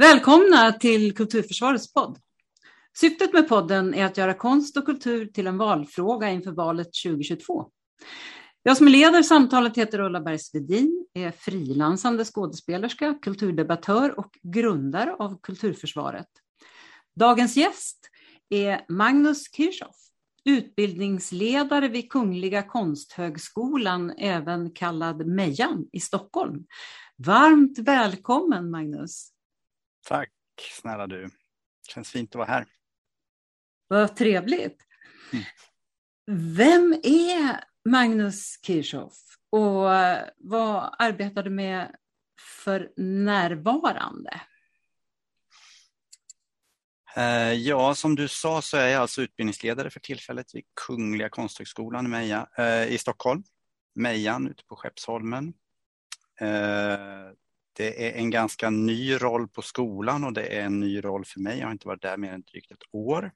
Välkomna till Kulturförsvarets podd. Syftet med podden är att göra konst och kultur till en valfråga inför valet 2022. Jag som leder samtalet heter Ulla Bergsvedin, är frilansande skådespelerska, kulturdebattör och grundare av Kulturförsvaret. Dagens gäst är Magnus Kirchhoff, utbildningsledare vid Kungliga Konsthögskolan, även kallad Mejan i Stockholm. Varmt välkommen Magnus! Tack snälla du. Känns fint att vara här. Vad trevligt. Mm. Vem är Magnus Kirchhoff och vad arbetar du med för närvarande? Eh, ja, som du sa så är jag alltså utbildningsledare för tillfället vid Kungliga Konsthögskolan i, Meja, eh, i Stockholm. Mejan ute på Skeppsholmen. Det är en ganska ny roll på skolan och det är en ny roll för mig. Jag har inte varit där mer än drygt ett år.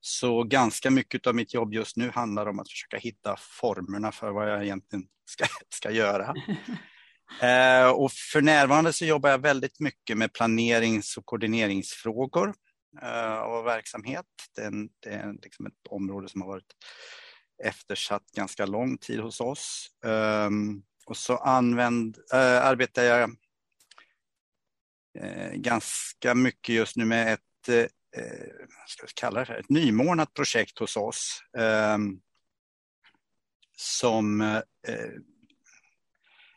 Så ganska mycket av mitt jobb just nu handlar om att försöka hitta formerna för vad jag egentligen ska, ska göra. eh, och för närvarande så jobbar jag väldigt mycket med planerings och koordineringsfrågor eh, av verksamhet. Det är, en, det är liksom ett område som har varit eftersatt ganska lång tid hos oss. Um, och så använd, äh, arbetar jag äh, ganska mycket just nu med ett, äh, ska vi kalla det för, ett nymornat projekt hos oss. Ehm, som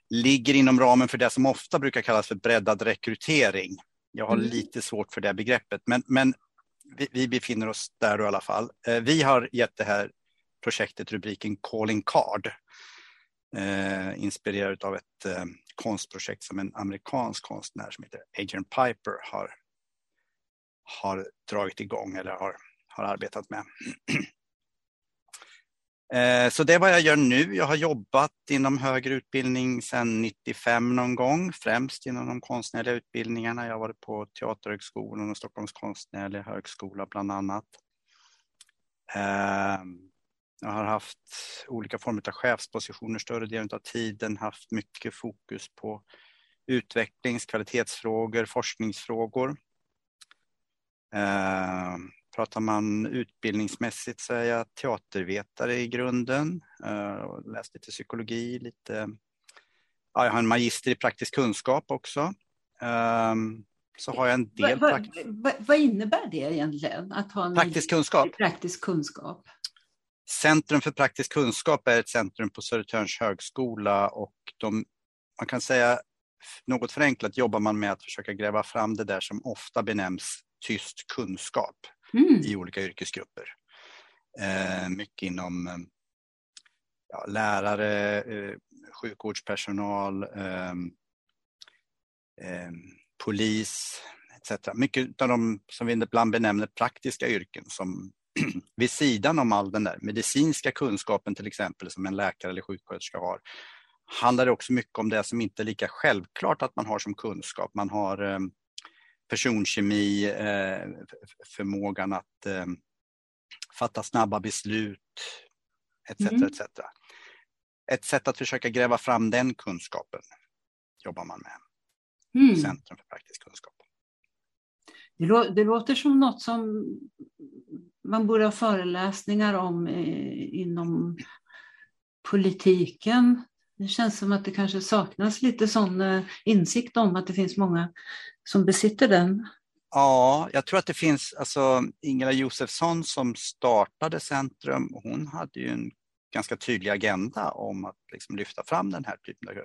ligger inom ramen för det som ofta brukar kallas för breddad rekrytering. Jag har mm. lite svårt för det begreppet, men, men vi, vi, befinner oss där i alla fall. Vi har gett det här projektet rubriken Calling Card eh, inspirerad av ett eh, konstprojekt som en amerikansk konstnär som heter Adrian Piper har, har dragit igång eller har, har arbetat med. eh, så det är vad jag gör nu. Jag har jobbat inom högre utbildning sedan 95 någon gång, främst inom de konstnärliga utbildningarna. Jag har varit på Teaterhögskolan och Stockholms konstnärliga högskola bland annat. Eh, jag har haft olika former av chefspositioner större delen av tiden, haft mycket fokus på utvecklings-, kvalitetsfrågor, forskningsfrågor. Eh, pratar man utbildningsmässigt så är jag teatervetare i grunden. Eh, läst lite psykologi, lite... Ja, jag har en magister i praktisk kunskap också. Eh, så har jag en del... Va, va, va, vad innebär det egentligen? Att ha en praktisk kunskap? Praktisk kunskap. Centrum för praktisk kunskap är ett centrum på Södertörns högskola och de, man kan säga något förenklat jobbar man med att försöka gräva fram det där som ofta benämns tyst kunskap mm. i olika yrkesgrupper. Eh, mycket inom eh, ja, lärare, eh, sjukvårdspersonal, eh, eh polis etc. Mycket av de som vi ibland benämner praktiska yrken som vid sidan om all den där medicinska kunskapen till exempel som en läkare eller sjuksköterska har, handlar det också mycket om det som inte är lika självklart att man har som kunskap. Man har eh, personkemi, eh, förmågan att eh, fatta snabba beslut etc. Mm. etc. Ett sätt att försöka gräva fram den kunskapen jobbar man med. Mm. Centrum för praktisk kunskap. Det låter som något som man borde ha föreläsningar om eh, inom politiken. Det känns som att det kanske saknas lite sån eh, insikt om att det finns många som besitter den. Ja, jag tror att det finns, alltså Ingela Josefsson som startade Centrum, hon hade ju en ganska tydlig agenda om att liksom lyfta fram den här typen av...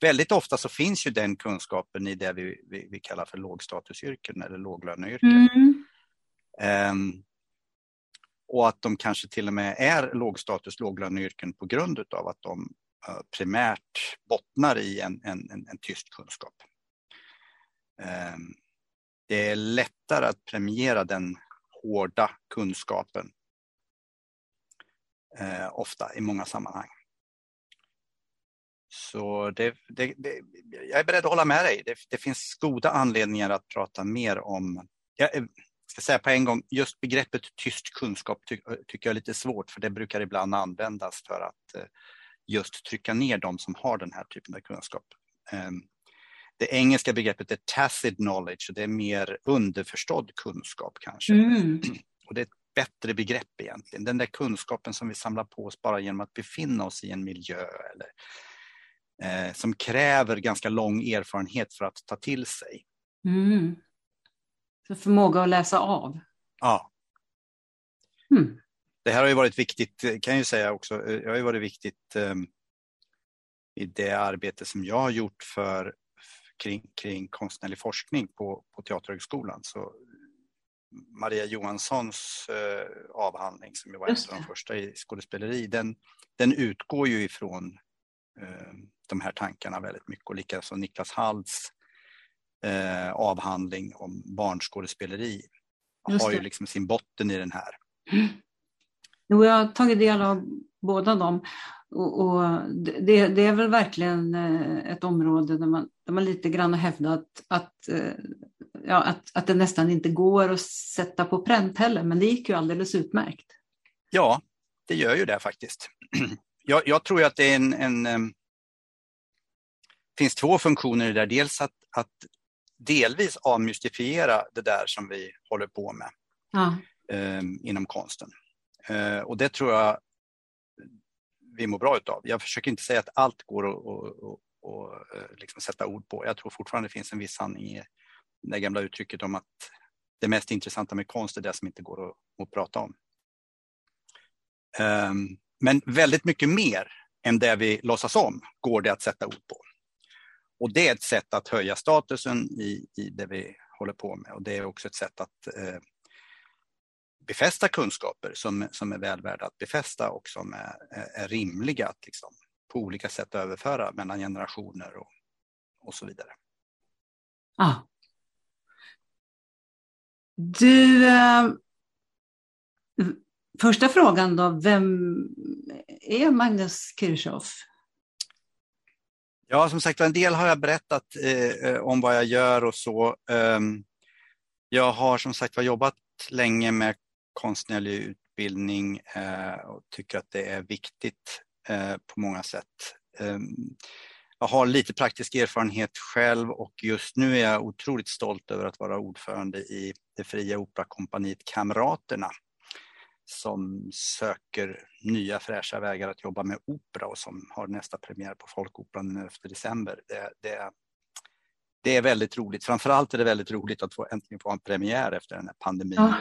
Väldigt ofta så finns ju den kunskapen i det vi, vi, vi kallar för lågstatusyrken eller låglöneyrken. Mm. Um, och att de kanske till och med är lågstatus låglöneyrken på grund av att de eh, primärt bottnar i en, en, en, en tyst kunskap. Ehm, det är lättare att premiera den hårda kunskapen eh, ofta i många sammanhang. Så det, det, det, jag är beredd att hålla med dig. Det, finns goda anledningar att prata mer om, jag eh, ska säga på en gång, just begreppet tyst kunskap ty, tycker jag är lite svårt för det brukar ibland användas för att eh, just trycka ner de som har den här typen av kunskap. Ehm, det engelska begreppet är tacit knowledge och det är mer underförstådd kunskap kanske. Mm. Och det är ett bättre begrepp egentligen. Den där kunskapen som vi samlar på oss bara genom att befinna oss i en miljö eller eh, som kräver ganska lång erfarenhet för att ta till sig. Mm. Så förmåga att läsa av. Ja. Mm. Det här har ju varit viktigt, kan jag ju säga också, det har ju varit viktigt eh, i det arbete som jag har gjort för, kring, kring konstnärlig forskning på, på Teaterhögskolan. Så Maria Johanssons eh, avhandling som var en av de första i skådespeleri, den, den utgår ju ifrån eh, de här tankarna väldigt mycket och likaså Niklas Halds eh, avhandling om barnskådespeleri har ju liksom sin botten i den här. Mm. Jo, jag har tagit del av båda dem. Och, och det, det, är väl verkligen eh, ett område där man, där man lite grann har hävdat att, eh, ja, att, att det nästan inte går att sätta på pränt heller, men det gick ju alldeles utmärkt. Ja, det gör ju det faktiskt. Jag, jag tror att det är en, en eh, finns två funktioner i det där. Dels att, att delvis avmystifiera det där som vi håller på med ja. eh, inom konsten. Eh, och det tror jag vi mår bra utav. Jag försöker inte säga att allt går att och, liksom sätta ord på. Jag tror fortfarande det finns en viss sanning i det gamla uttrycket om att det mest intressanta med konst är det som inte går att, att prata om. Um, men väldigt mycket mer än det vi låtsas om går det att sätta ord på. Och det är ett sätt att höja statusen i, i det vi håller på med och det är också ett sätt att eh, befästa kunskaper som, som är väl värda att befästa och som är, är rimliga att liksom på olika sätt överföra mellan generationer och, och så vidare. Ah. Du, eh, första frågan då, vem är Magnus Kirchhoff? Ja, som sagt en del har jag berättat eh, eh om vad jag gör och så. Ehm, jag har som sagt var jobbat länge med konstnärlig utbildning eh, och tycker att det är viktigt eh, på många sätt. Ehm, jag har lite praktisk erfarenhet själv och just nu är jag otroligt stolt över att vara ordförande i det fria operakompaniet Kamraterna som söker nya fräscha vägar att jobba med opera och som har nästa premiär på Folkoperan den 11 december. Det, det, det är väldigt roligt. Framförallt är det väldigt roligt att få, äntligen få en premiär efter den här pandemin. Ja.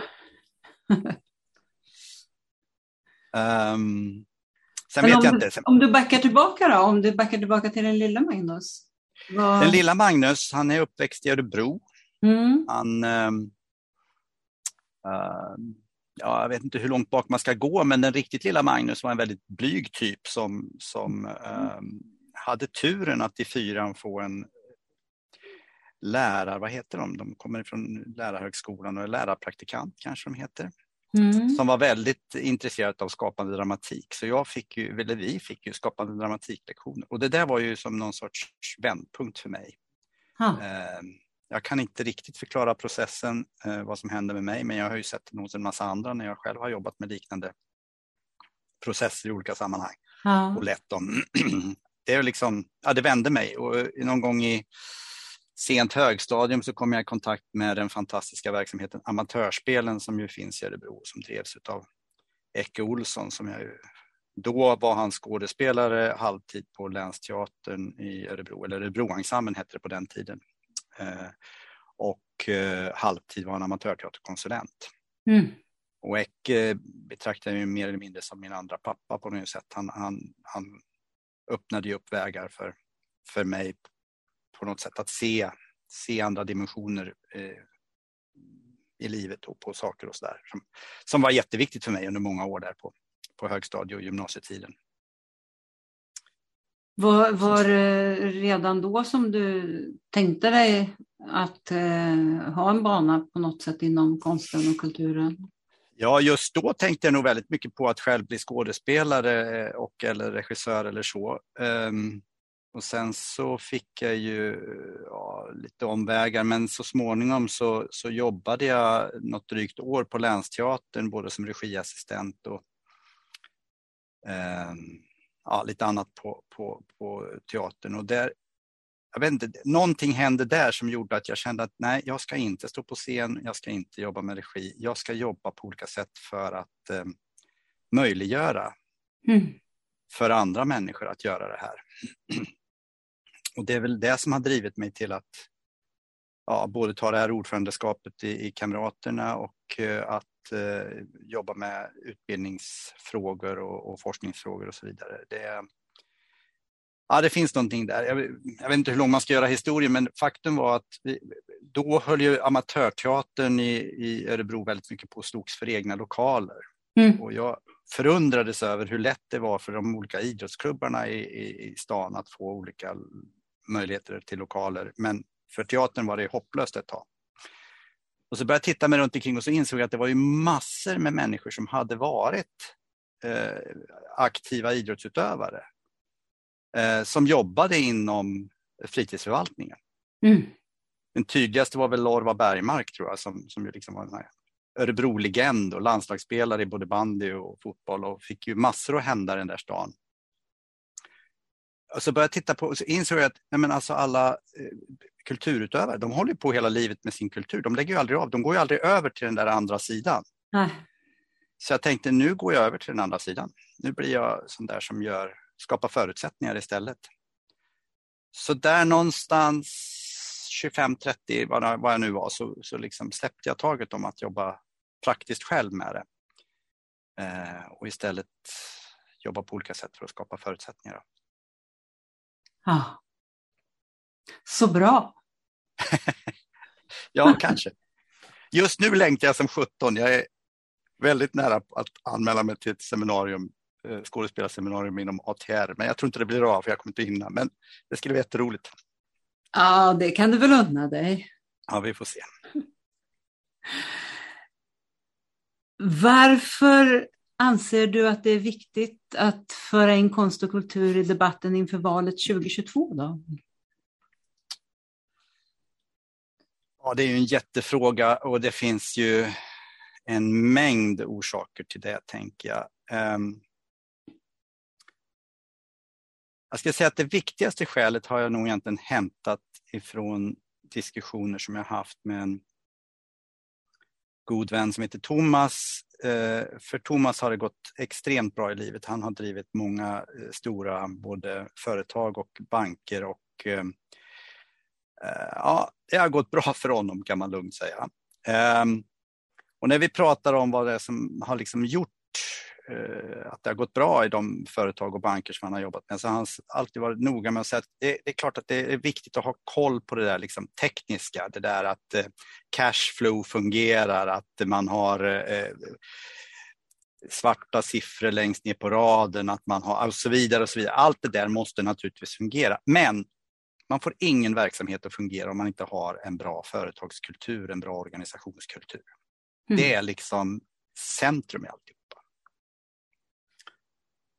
um, sen vet jag du, inte. Om du backar tillbaka då, om du backar tillbaka till den lilla Magnus? Vad... Den lilla Magnus, han är uppväxt i Örebro. Mm. Han, um, uh, ja, jag vet inte hur långt bak man ska gå, men den riktigt lilla Magnus var en väldigt blyg typ som, som um, hade turen att i fyran få en lärare, vad heter de? De kommer ifrån lärarhögskolan och är lärarpraktikant kanske de heter. Mm. Som var väldigt intresserad av skapande dramatik. Så jag fick ju, eller vi fick ju skapande dramatiklektioner. Och det där var ju som någon sorts vändpunkt för mig. Ah. Jag kan inte riktigt förklara processen, eh, vad som hände med mig, men jag har ju sett den hos en massa andra när jag själv har jobbat med liknande processer i olika sammanhang ah. och lett dem. Det, är liksom, ja, det vände mig och någon gång i sent högstadium så kom jag i kontakt med den fantastiska verksamheten Amatörspelen som ju finns i Örebro som drevs av Ecke Olsson som jag ju, då var han skådespelare halvtid på Länsteatern i Örebro, eller Örebroensemblen hette det på den tiden. Eh, och eh, halvtid var han amatörteaterkonsulent. Mm. Och Ecke betraktar jag mer eller mindre som min andra pappa på något sätt. Han, han, han öppnade ju upp vägar för, för mig på något sätt att se, se andra dimensioner eh, i livet och på saker och sådär. Som, som var jätteviktigt för mig under många år där på, på högstadie och gymnasietiden. Var, var det redan då som du tänkte dig att eh, ha en bana på något sätt inom konsten och kulturen? Ja, just då tänkte jag nog väldigt mycket på att själv bli skådespelare eh, och eller regissör eller så. Um, och sen så fick jag ju ja, lite omvägar men så småningom så, så jobbade jag något drygt år på Länsteatern både som regiassistent och um, ja, lite annat på, på, på teatern. Och där jag vet inte, någonting hände där som gjorde att jag kände att nej, jag ska inte stå på scen, jag ska inte jobba med regi, jag ska jobba på olika sätt för att eh, möjliggöra mm. för andra människor att göra det här. Och det är väl det som har drivit mig till att ja, både ta det här ordförandeskapet i, i Kamraterna och eh, att jobba med utbildningsfrågor och, och, forskningsfrågor och så vidare. Det, ja, det finns någonting där. Jag, jag, vet inte hur lång man ska göra historien, men faktum var att vi, då höll ju amatörteatern i, i Örebro väldigt mycket på och slogs för egna lokaler. Mm. Och jag förundrades över hur lätt det var för de olika idrottsklubbarna i, i, i stan att få olika möjligheter till lokaler. Men för teatern var det hopplöst ett tag. Och så började jag titta mig runt omkring och så insåg jag att det var ju massor med människor som hade varit eh, aktiva idrottsutövare eh, som jobbade inom fritidsförvaltningen. Mm. Den tydligaste var väl Lorva Bergmark tror jag som, som ju liksom var en Örebro-legend och landslagsspelare i både bandy och fotboll och fick ju massor att hända i den där stan. Och så började jag titta på och så insåg jag att nej men alltså alla eh, kulturutövare, de håller på hela livet med sin kultur. De lägger ju aldrig av, de går ju aldrig över till den där andra sidan. Nej. Så jag tänkte nu går jag över till den andra sidan. Nu blir jag sån där som gör, skapar förutsättningar istället. Så där någonstans 25-30, vad, vad jag nu var, så, så liksom släppte jag taget om att jobba praktiskt själv med det. Eh, och istället jobba på olika sätt för att skapa förutsättningar. Ja. Så bra. ja, kanske. Just nu längtar jag som 17. Jag är väldigt nära att anmäla mig till ett seminarium, eh, skådespelarseminarium inom ATR, men jag tror inte det blir av för jag kommer inte hinna. Men det skulle vara jätteroligt. Ja, det kan du väl unna dig. Ja, vi får se. Varför anser du att det är viktigt att föra in konst och kultur i debatten inför valet 2022? Då? Ja, det är ju en jättefråga och det finns ju en mängd orsaker till det, tänker jag. Ehm, jag ska säga att det viktigaste skälet har jag nog egentligen hämtat ifrån diskussioner som jag haft med en god vän som heter Thomas. Ehm, för Thomas har det gått extremt bra i livet. Han har drivit många eh, stora både företag och banker och eh, Eh, ja, det har gått bra för honom kan man lugnt säga. Ehm, och när vi pratar om vad det är som har liksom gjort eh, att det har gått bra i de företag och banker som han har jobbat med. Så han har alltid varit noga med att säga att det, är klart att det är viktigt att ha koll på det där liksom tekniska, det där att eh, cashflow fungerar, att man har svarta siffror längst ner på raden, att man har och så vidare och så vidare. Allt det där måste naturligtvis fungera. Men man får ingen verksamhet att fungera om man inte har en bra företagskultur, en bra organisationskultur. Mm. Det är liksom centrum i alltihop.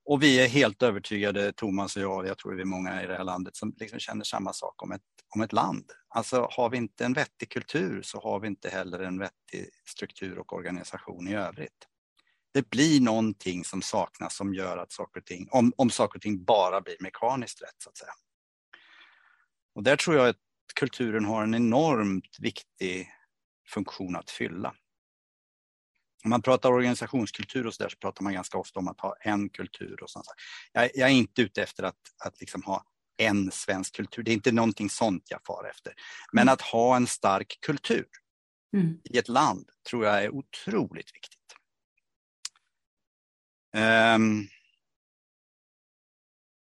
Och vi är helt övertygade, Thomas och jag, jag tror vi är många i det här landet som liksom känner samma sak om ett, om ett land. Alltså har vi inte en vettig kultur så har vi inte heller en vettig struktur och organisation i övrigt. Det blir någonting som saknas som gör att saker och ting, om, om saker och ting bara blir mekaniskt rätt så att säga. Och där tror jag att kulturen har en enormt viktig funktion att fylla. Om man pratar organisationskultur och så där så pratar man ganska ofta om att ha en kultur. Och sånt. Jag, jag är inte ute efter att, att liksom ha en svensk kultur. Det är inte någonting sånt jag far efter. Men mm. att ha en stark kultur mm. i ett land tror jag är otroligt viktigt. Um,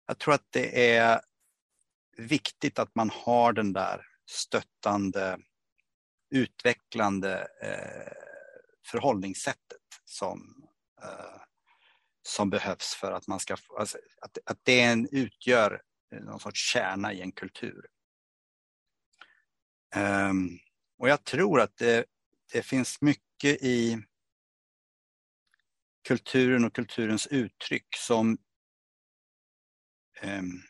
jag tror att det är viktigt att man har den där stöttande, utvecklande eh, förhållningssättet som, eh, som behövs för att man ska alltså, att, att det en, utgör någon sorts kärna i en kultur. Um, och jag tror att det, det finns mycket i kulturen och kulturens uttryck som, um,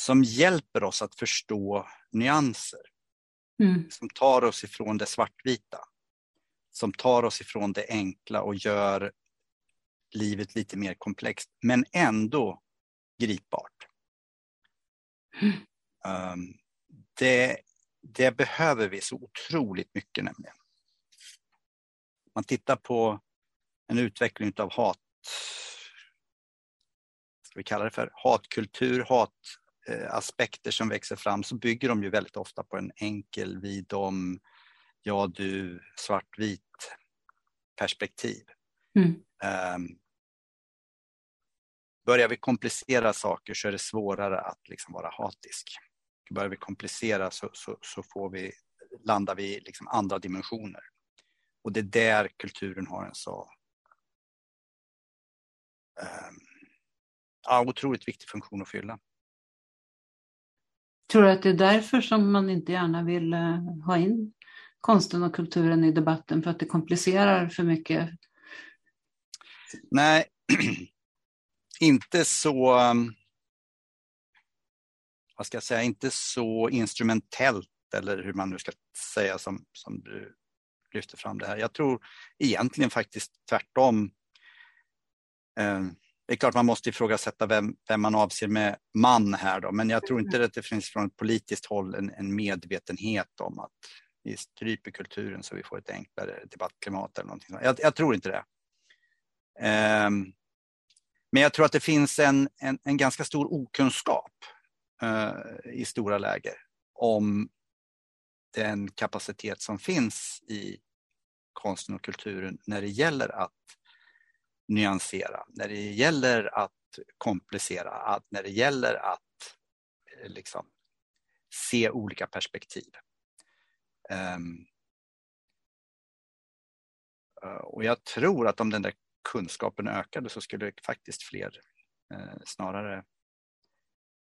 som hjälper oss att förstå nyanser. Mm. Som tar oss ifrån det svartvita som tar oss ifrån det enkla och gör livet lite mer komplext, men ändå gripbart. Um, det, det behöver vi så otroligt mycket nämligen. Man tittar på en utveckling av hat, ska vi kalla det för hatkultur, hataspekter som växer fram så bygger de ju väldigt ofta på en enkel vi, dom, ja du, svartvit perspektiv. Mm. Um, börjar vi komplicera saker så är det svårare att liksom vara hatisk. Börjar vi komplicera så, så, så får vi, landar vi i liksom andra dimensioner. Och det är där kulturen har en så um, ja, otroligt viktig funktion att fylla. Tror du att det är därför som man inte gärna vill eh, ha in konsten och kulturen i debatten för att det komplicerar för mycket? Nej, inte så ehm, vad ska jag säga, inte så instrumentellt eller hur man nu ska säga som, som du lyfter fram det här. Jag tror egentligen faktiskt tvärtom. Eh, det är klart man måste ifrågasätta vem, vem man avser med man här då, men jag tror inte att det finns från ett politiskt håll en, en medvetenhet om att vi stryper kulturen så vi får ett enklare debattklimat eller någonting. Jag, jag tror inte det. Eh, men jag tror att det finns en, en, en ganska stor okunskap eh, i stora läger om den kapacitet som finns i konsten och kulturen när det gäller att nyansera, när det gäller att komplicera, att när det gäller att eh, liksom, se olika perspektiv. Um, och jag tror att om den där kunskapen ökade så skulle faktiskt fler eh, snarare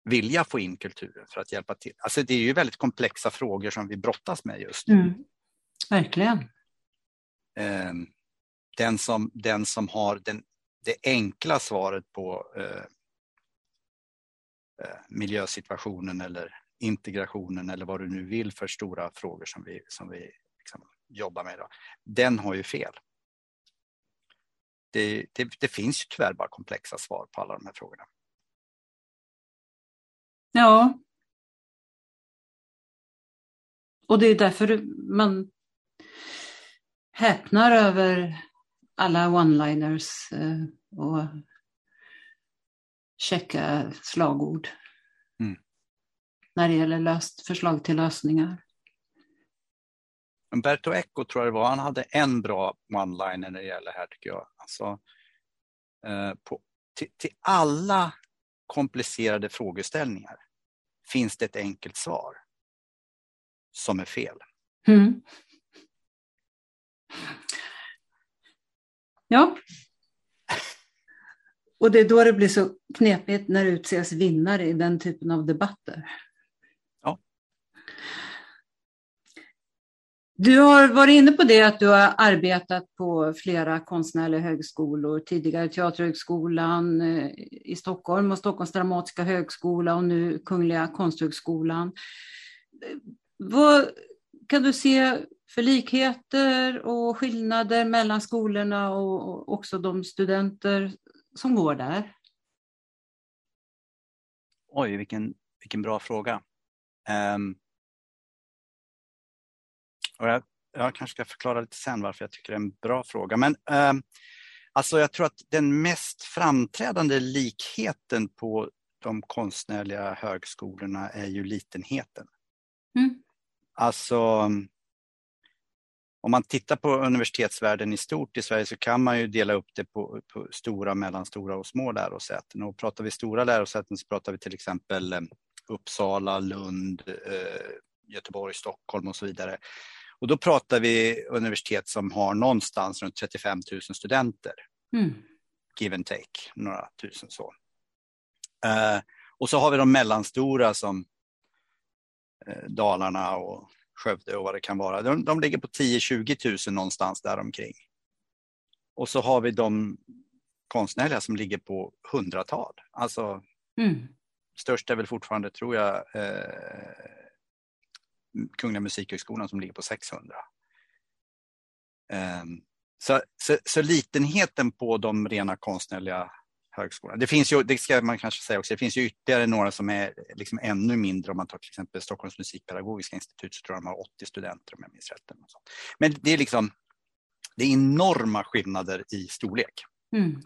vilja få in kulturen för att hjälpa till. Alltså det är ju väldigt komplexa frågor som vi brottas med just nu. Mm. Verkligen. Eh, den, som, den som har den, det enkla svaret på eh, eh, miljösituationen eller integrationen eller vad du nu vill för stora frågor som vi, som vi liksom jobbar med. Idag. Den har ju fel. Det, det, det finns ju tyvärr bara komplexa svar på alla de här frågorna. Ja. Och det är därför man häpnar över alla one-liners eh, och checka slagord. Mm. När det gäller löst, förslag till lösningar. Umberto Eco tror jag det var, han hade en bra one-liner när det gäller här tycker jag. Alltså, eh, på, till, till alla komplicerade frågeställningar finns det ett enkelt svar som är fel. Mm. Ja. Och det är då det blir så knepigt när det utses vinnare i den typen av debatter. Du har varit inne på det att du har arbetat på flera konstnärliga högskolor, tidigare Teaterhögskolan eh, i Stockholm och Stockholms dramatiska högskola och nu Kungliga Konsthögskolan. Vad kan du se för likheter och skillnader mellan skolorna och också de studenter som går där? Oj, vilken, vilken bra fråga. Um, och jag, jag kanske ska förklara lite sen varför jag tycker det är en bra fråga. Men eh, alltså jag tror att den mest framträdande likheten på de konstnärliga högskolorna är ju litenheten. Mm. Alltså om man tittar på universitetsvärlden i stort i Sverige så kan man ju dela upp det på, på stora, mellanstora och små lärosäten. Och pratar vi stora lärosäten så pratar vi till exempel eh, Uppsala, Lund, eh, Göteborg, Stockholm och så vidare. Och då pratar vi universitet som har någonstans runt 35 000 studenter. Mm. Give and take, några tusen så. Uh, och så har vi de mellanstora som Dalarna och Skövde och vad det kan vara. De, de ligger på 10-20 000 någonstans däromkring. Och så har vi de konstnärliga som ligger på hundratal. Alltså, mm. Störst är väl fortfarande, tror jag, eh, Kungliga Musikhögskolan som ligger på 600. Ehm, så, så, så litenheten på de rena konstnärliga högskolan. Det finns ju, det ska man kanske säga också, det finns ju ytterligare några som är liksom ännu mindre. Om man tar till exempel Stockholms musikpedagogiska institut så tror jag de har 80 studenter om jag minns rätt. Men det är liksom det är enorma skillnader i storlek. Mm.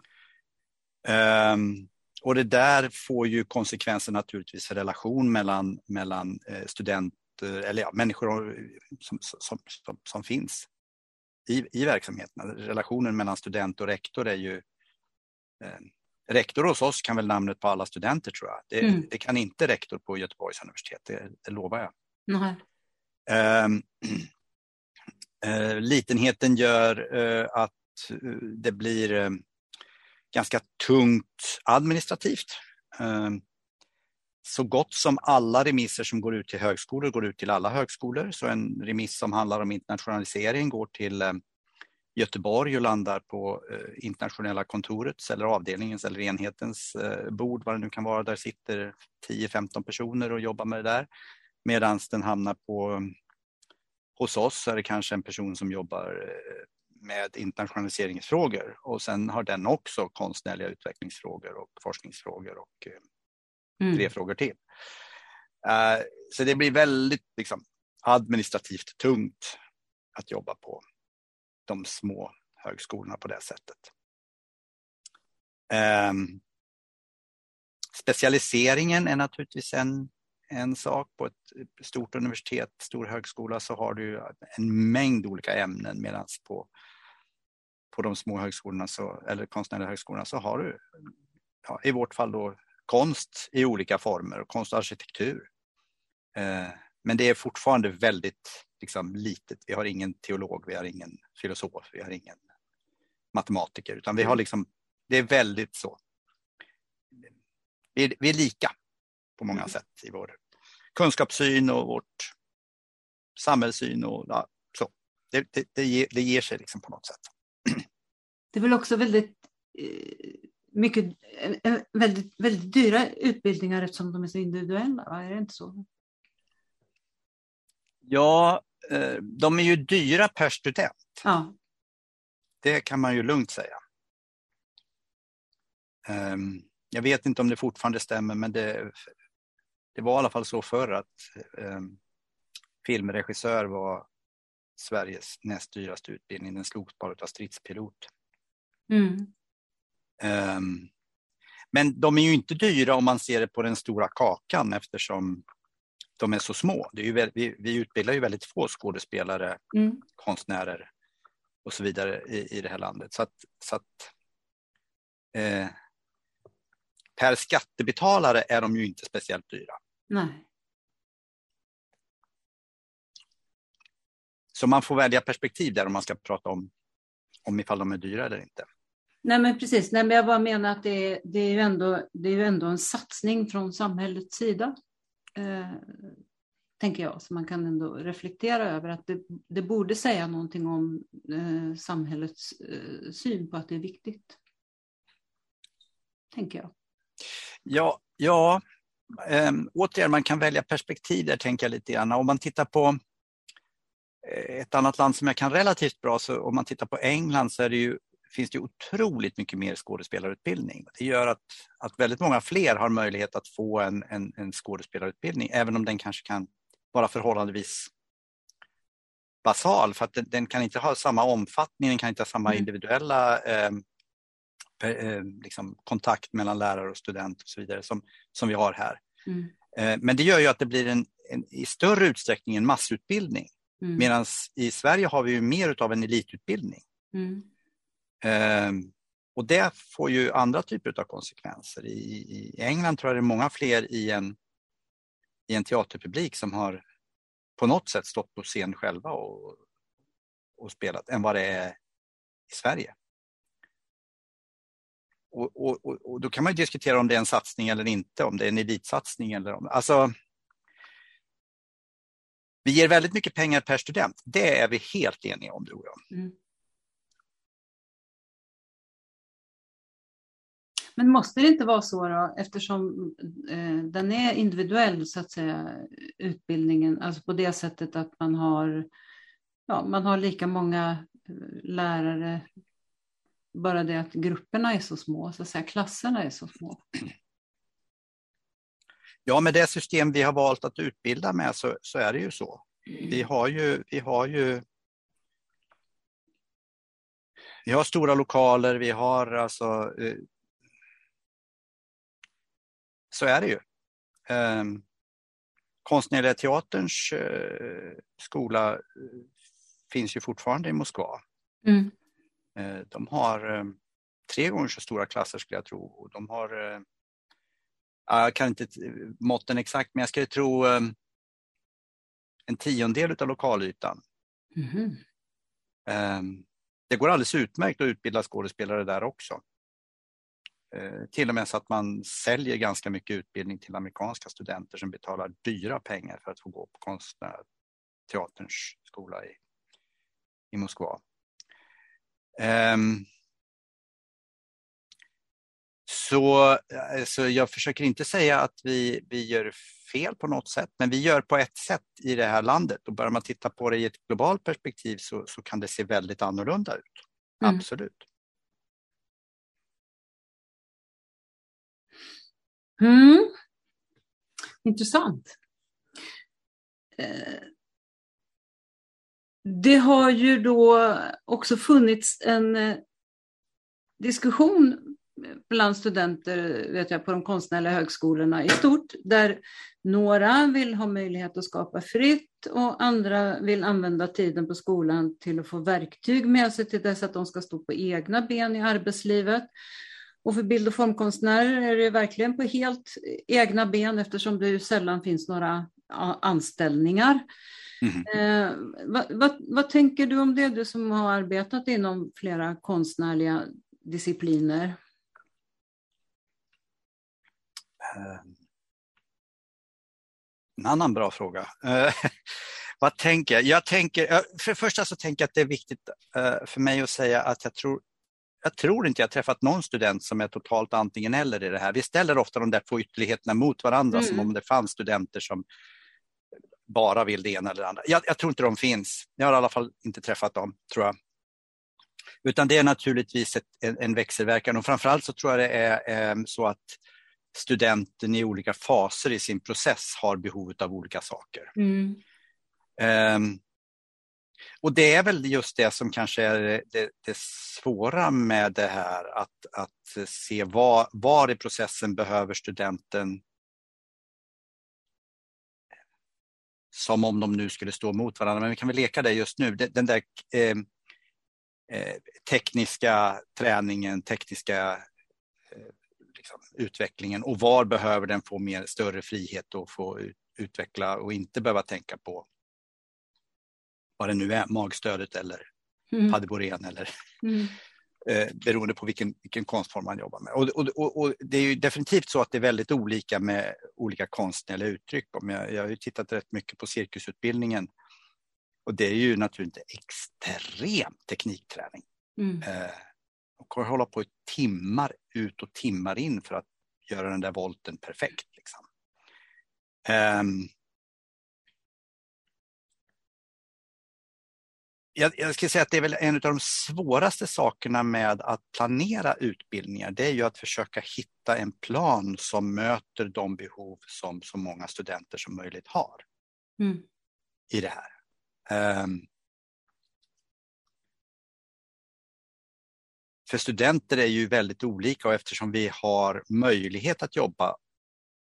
Um, och det där får ju konsekvenser naturligtvis för relation mellan, mellan eh, studenter, eller ja, människor som, som, som, som finns i, i verksamheten. Relationen mellan student och rektor är ju eh, Rektor hos oss kan väl namnet på alla studenter tror jag. Det, mm. det kan inte rektor på Göteborgs universitet, det, det lovar jag. Mm. Uh, litenheten gör uh, att det blir uh, ganska tungt administrativt. Ehm, så gott som alla remisser som går ut till högskolor går ut till alla högskolor. Så en remiss som handlar om internationalisering går till ehm, Göteborg och landar på eh, internationella kontorets eller avdelningens eller enhetens eh, bord, vad det nu kan vara. Där sitter 10-15 personer och jobbar med det där. Medan den hamnar på hos oss är det kanske en person som jobbar eh, med internationaliseringsfrågor och sen har den också konstnärliga utvecklingsfrågor och forskningsfrågor och mm. tre frågor till. Så det blir väldigt liksom, administrativt tungt att jobba på de små högskolorna på det sättet. Um, specialiseringen är naturligtvis en, en sak. På ett stort universitet, stor högskola, så har du en mängd olika ämnen medan på, på de små högskolorna, så, eller konstnärliga högskolorna, så har du ja, i vårt fall då konst i olika former och konst och arkitektur. Uh, men det är fortfarande väldigt liksom, litet. Vi har ingen teolog, vi har ingen filosof, vi har ingen matematiker, utan vi har liksom, det är väldigt så. Vi är, vi är lika på många mm. sätt i vår kunskapssyn och vårt samhällssyn och ja, så. Det, det, det, ger, det ger sig liksom på något sätt. Det är väl också väldigt eh, mycket, väldigt, väldigt dyra utbildningar eftersom de är så individuella, va? är det inte så? Ja, eh, de är ju dyra per student. Ja. Det kan man ju lugnt säga. Ehm, jag vet inte om det fortfarande stämmer, men det, det var i alla fall så förr att um, filmregissör var Sveriges näst dyraste utbildning. Den slogs bara av stridspilot. Mm. Um, men de är ju inte dyra om man ser det på den stora kakan eftersom de är så små. Det är ju, vi, vi utbildar ju väldigt få skådespelare, mm. konstnärer och så vidare i, i det här landet. Så att, så att eh, per skattebetalare är de ju inte speciellt dyra. Nej. Så man får välja perspektiv där om man ska prata om, om ifall de är dyra eller inte. Nej men precis, Nej, men jag bara menar att det är, det är, ju ändå, det är ju ändå en satsning från samhällets sida eh, tänker jag, så man kan ändå reflektera över att det, det borde säga någonting om eh, samhällets eh, syn på att det är viktigt. Tänker jag. Ja, ja eh, återigen, man kan välja perspektiv där tänker jag lite grann. Om man tittar på eh, ett annat land som jag kan relativt bra, så om man tittar på England så är det ju finns det otroligt mycket mer skådespelarutbildning. Det gör att, att väldigt många fler har möjlighet att få en, en, en skådespelarutbildning, även om den kanske kan vara förhållandevis basal, för att den, den kan inte ha samma omfattning, den kan inte ha samma mm. individuella eh, eh, liksom kontakt mellan lärare och student och så vidare som, som vi har här. Mm. Eh, men det gör ju att det blir en, en i större utsträckning en massutbildning. Mm. Medan i Sverige har vi ju mer av en elitutbildning. Mm. Ehm, och det får ju andra typer av konsekvenser. I, I, England tror jag det är många fler i en, i en teaterpublik som har på något sätt stått på scen själva och, och spelat än vad det är i Sverige. Och, och, och, då kan man diskutera om det är en satsning eller inte, om det är en elitsatsning eller om... Alltså, vi ger väldigt mycket pengar per student. Det är vi helt eniga om, tror jag. Mm. Men måste det inte vara så då, eftersom eh, den är individuell så att säga, utbildningen, alltså på det sättet att man har, ja, man har lika många eh, lärare bara det att grupperna är så små, så att säga, klasserna är så små. Ja, med det system vi har valt att utbilda med så, så är det ju så. Vi har ju, vi har ju vi har stora lokaler, vi har alltså eh, så är det ju. Eh, Konstnärliga teaterns eh, skola eh, finns ju fortfarande i Moskva. Mm. Eh, de har eh, tre gånger så stora klasser skulle jag tro. De har, jag kan inte måtten exakt, men jag skulle tro en tiondel av lokalytan. Mm. Det går alldeles utmärkt att utbilda skådespelare där också. Eh, till och med så att man säljer ganska mycket utbildning till amerikanska studenter som betalar dyra pengar för att få gå på konstnärteaterns skola i, i Moskva. Um, så, så jag försöker inte säga att vi, vi gör fel på något sätt, men vi gör på ett sätt i det här landet och börjar man titta på det i ett globalt perspektiv så, så kan det se väldigt annorlunda ut. Mm. Absolut. Mm. Intressant. Eh, det har ju då också funnits en eh, diskussion bland studenter vet jag, på de konstnärliga högskolorna i stort, där några vill ha möjlighet att skapa fritt och andra vill använda tiden på skolan till att få verktyg med sig till dess att de ska stå på egna ben i arbetslivet. Och för bild och formkonstnärer är det verkligen på helt egna ben eftersom det sällan finns några anställningar. Mm. Eh, vad, vad, vad, tänker du om det, du som har arbetat inom flera konstnärliga discipliner? Ehm, en annan bra fråga. Eh, vad tänker jag? jag tänker, för det första så tänker jag att det är viktigt eh, för mig att säga att jag tror jag tror inte jag träffat någon student som är totalt antingen eller i det här. Vi ställer ofta de där två ytterligheterna mot varandra mm. som om det fanns studenter som bara vill det ena eller det andra. Jag, jag, tror inte de finns. Jag har i alla fall inte träffat dem, tror jag. Utan det är naturligtvis ett, en, en växelverkan och framförallt så tror jag det är eh, så att studenten i olika faser i sin process har behov av olika saker. Mm. Um, och det är väl just det som kanske är det, det svåra med det här, att, att se var, var i processen behöver studenten som om de nu skulle stå mot varandra, men vi kan väl leka det just nu. Den där eh, eh, tekniska träningen, tekniska eh, liksom, utvecklingen och var behöver den få mer, större frihet att få utveckla och inte behöva tänka på vad det nu är, magstödet eller mm. padeborén eller mm. eh, beroende på vilken, vilken konstform man jobbar med. Och, och, och, det är ju definitivt så att det är väldigt olika med olika konstnärliga uttryck. Jag, jag har ju tittat rätt mycket på cirkusutbildningen och det är ju naturligtvis extrem teknikträning. Mm. Eh, och kommer hålla på i timmar ut och timmar in för att göra den där volten perfekt. Liksom. Um, jag, jag ska säga att det är väl en av de svåraste sakerna med att planera utbildningar. Det är ju att försöka hitta en plan som möter de behov som så många studenter som möjligt har mm. i det här. Um, för studenter är ju väldigt olika och eftersom vi har möjlighet att jobba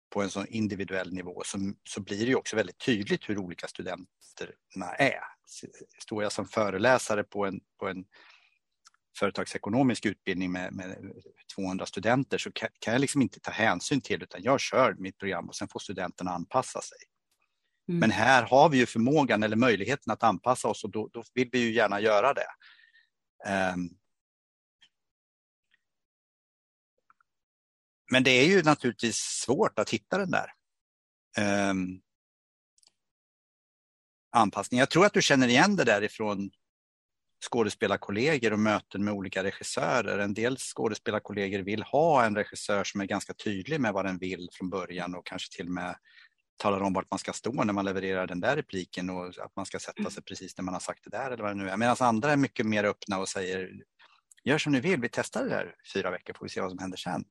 på en sån individuell nivå så, så blir det ju också väldigt tydligt hur olika studenterna är. Står jag som föreläsare på en, på en företagsekonomisk utbildning med, med 200 studenter så kan, kan, jag liksom inte ta hänsyn till utan jag kör mitt program och sen får studenterna anpassa sig. Mm. Men här har vi ju förmågan eller möjligheten att anpassa oss och då, då vill vi ju gärna göra det. Um, Men det är ju naturligtvis svårt att hitta den där um, anpassning. Jag tror att du känner igen det där ifrån skådespelarkollegor och möten med olika regissörer. En del skådespelarkollegor vill ha en regissör som är ganska tydlig med vad den vill från början och kanske till och med talar om vart man ska stå när man levererar den där repliken och att man ska sätta sig precis när man har sagt det där eller vad det nu är. Medan andra är mycket mer öppna och säger gör som ni vill, vi testar det här fyra veckor får vi se vad som händer sen.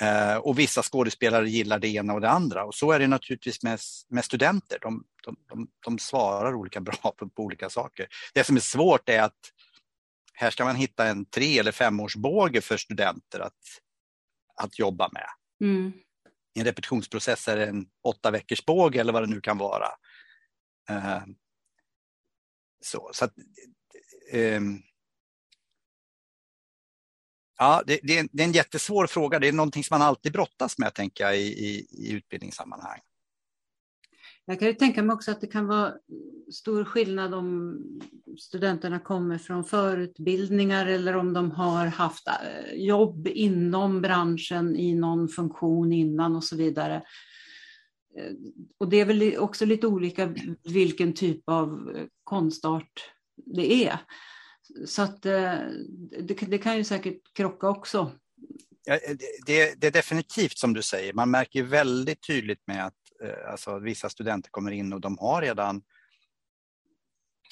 Eh, och vissa skådespelare gillar det ena och det andra och så är det naturligtvis med, med studenter. De, de, de, de svarar olika bra på, på, olika saker. Det som är svårt är att här ska man hitta en tre eller femårsbåge för studenter att, att jobba med. Mm. I en repetitionsprocess är det en åtta veckors båge eller vad det nu kan vara. Uh, så, så att, um, Ja, det, det, är en, det, är en, jättesvår fråga. Det är någonting som man alltid brottas med, tänker jag, i, i, i utbildningssammanhang. Jag kan ju tänka mig också att det kan vara stor skillnad om studenterna kommer från förutbildningar eller om de har haft eh, jobb inom branschen i någon funktion innan och så vidare. Eh, och det är väl också lite olika vilken typ av eh, konstart det är. Så att eh, det, det kan ju säkert krocka också. Ja, det, det, är definitivt som du säger, man märker väldigt tydligt med att eh, alltså, vissa studenter kommer in och de har redan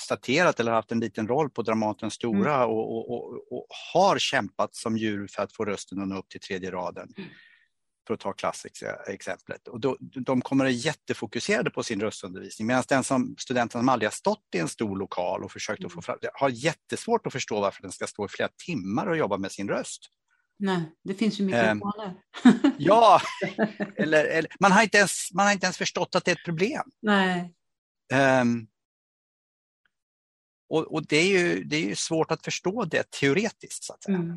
staterat eller haft en liten roll på Dramatens Stora mm. och, och, och, och, har kämpat som djur för att få rösten att nå upp till tredje raden. Mm för att ta klassexemplet. Och då, de kommer att jättefokuserade på sin röstundervisning medan den som studenten som aldrig har stått i en stor lokal och försökt att få mm. fram har jättesvårt att förstå varför den ska stå i flera timmar och jobba med sin röst. Nej, det finns ju mikrofoner. Um, ja, eller, eller, man, har inte ens, man har inte ens förstått att det är ett problem. Nej. Um, och, och det, är ju, det är ju svårt att förstå det teoretiskt. Så att säga. Mm.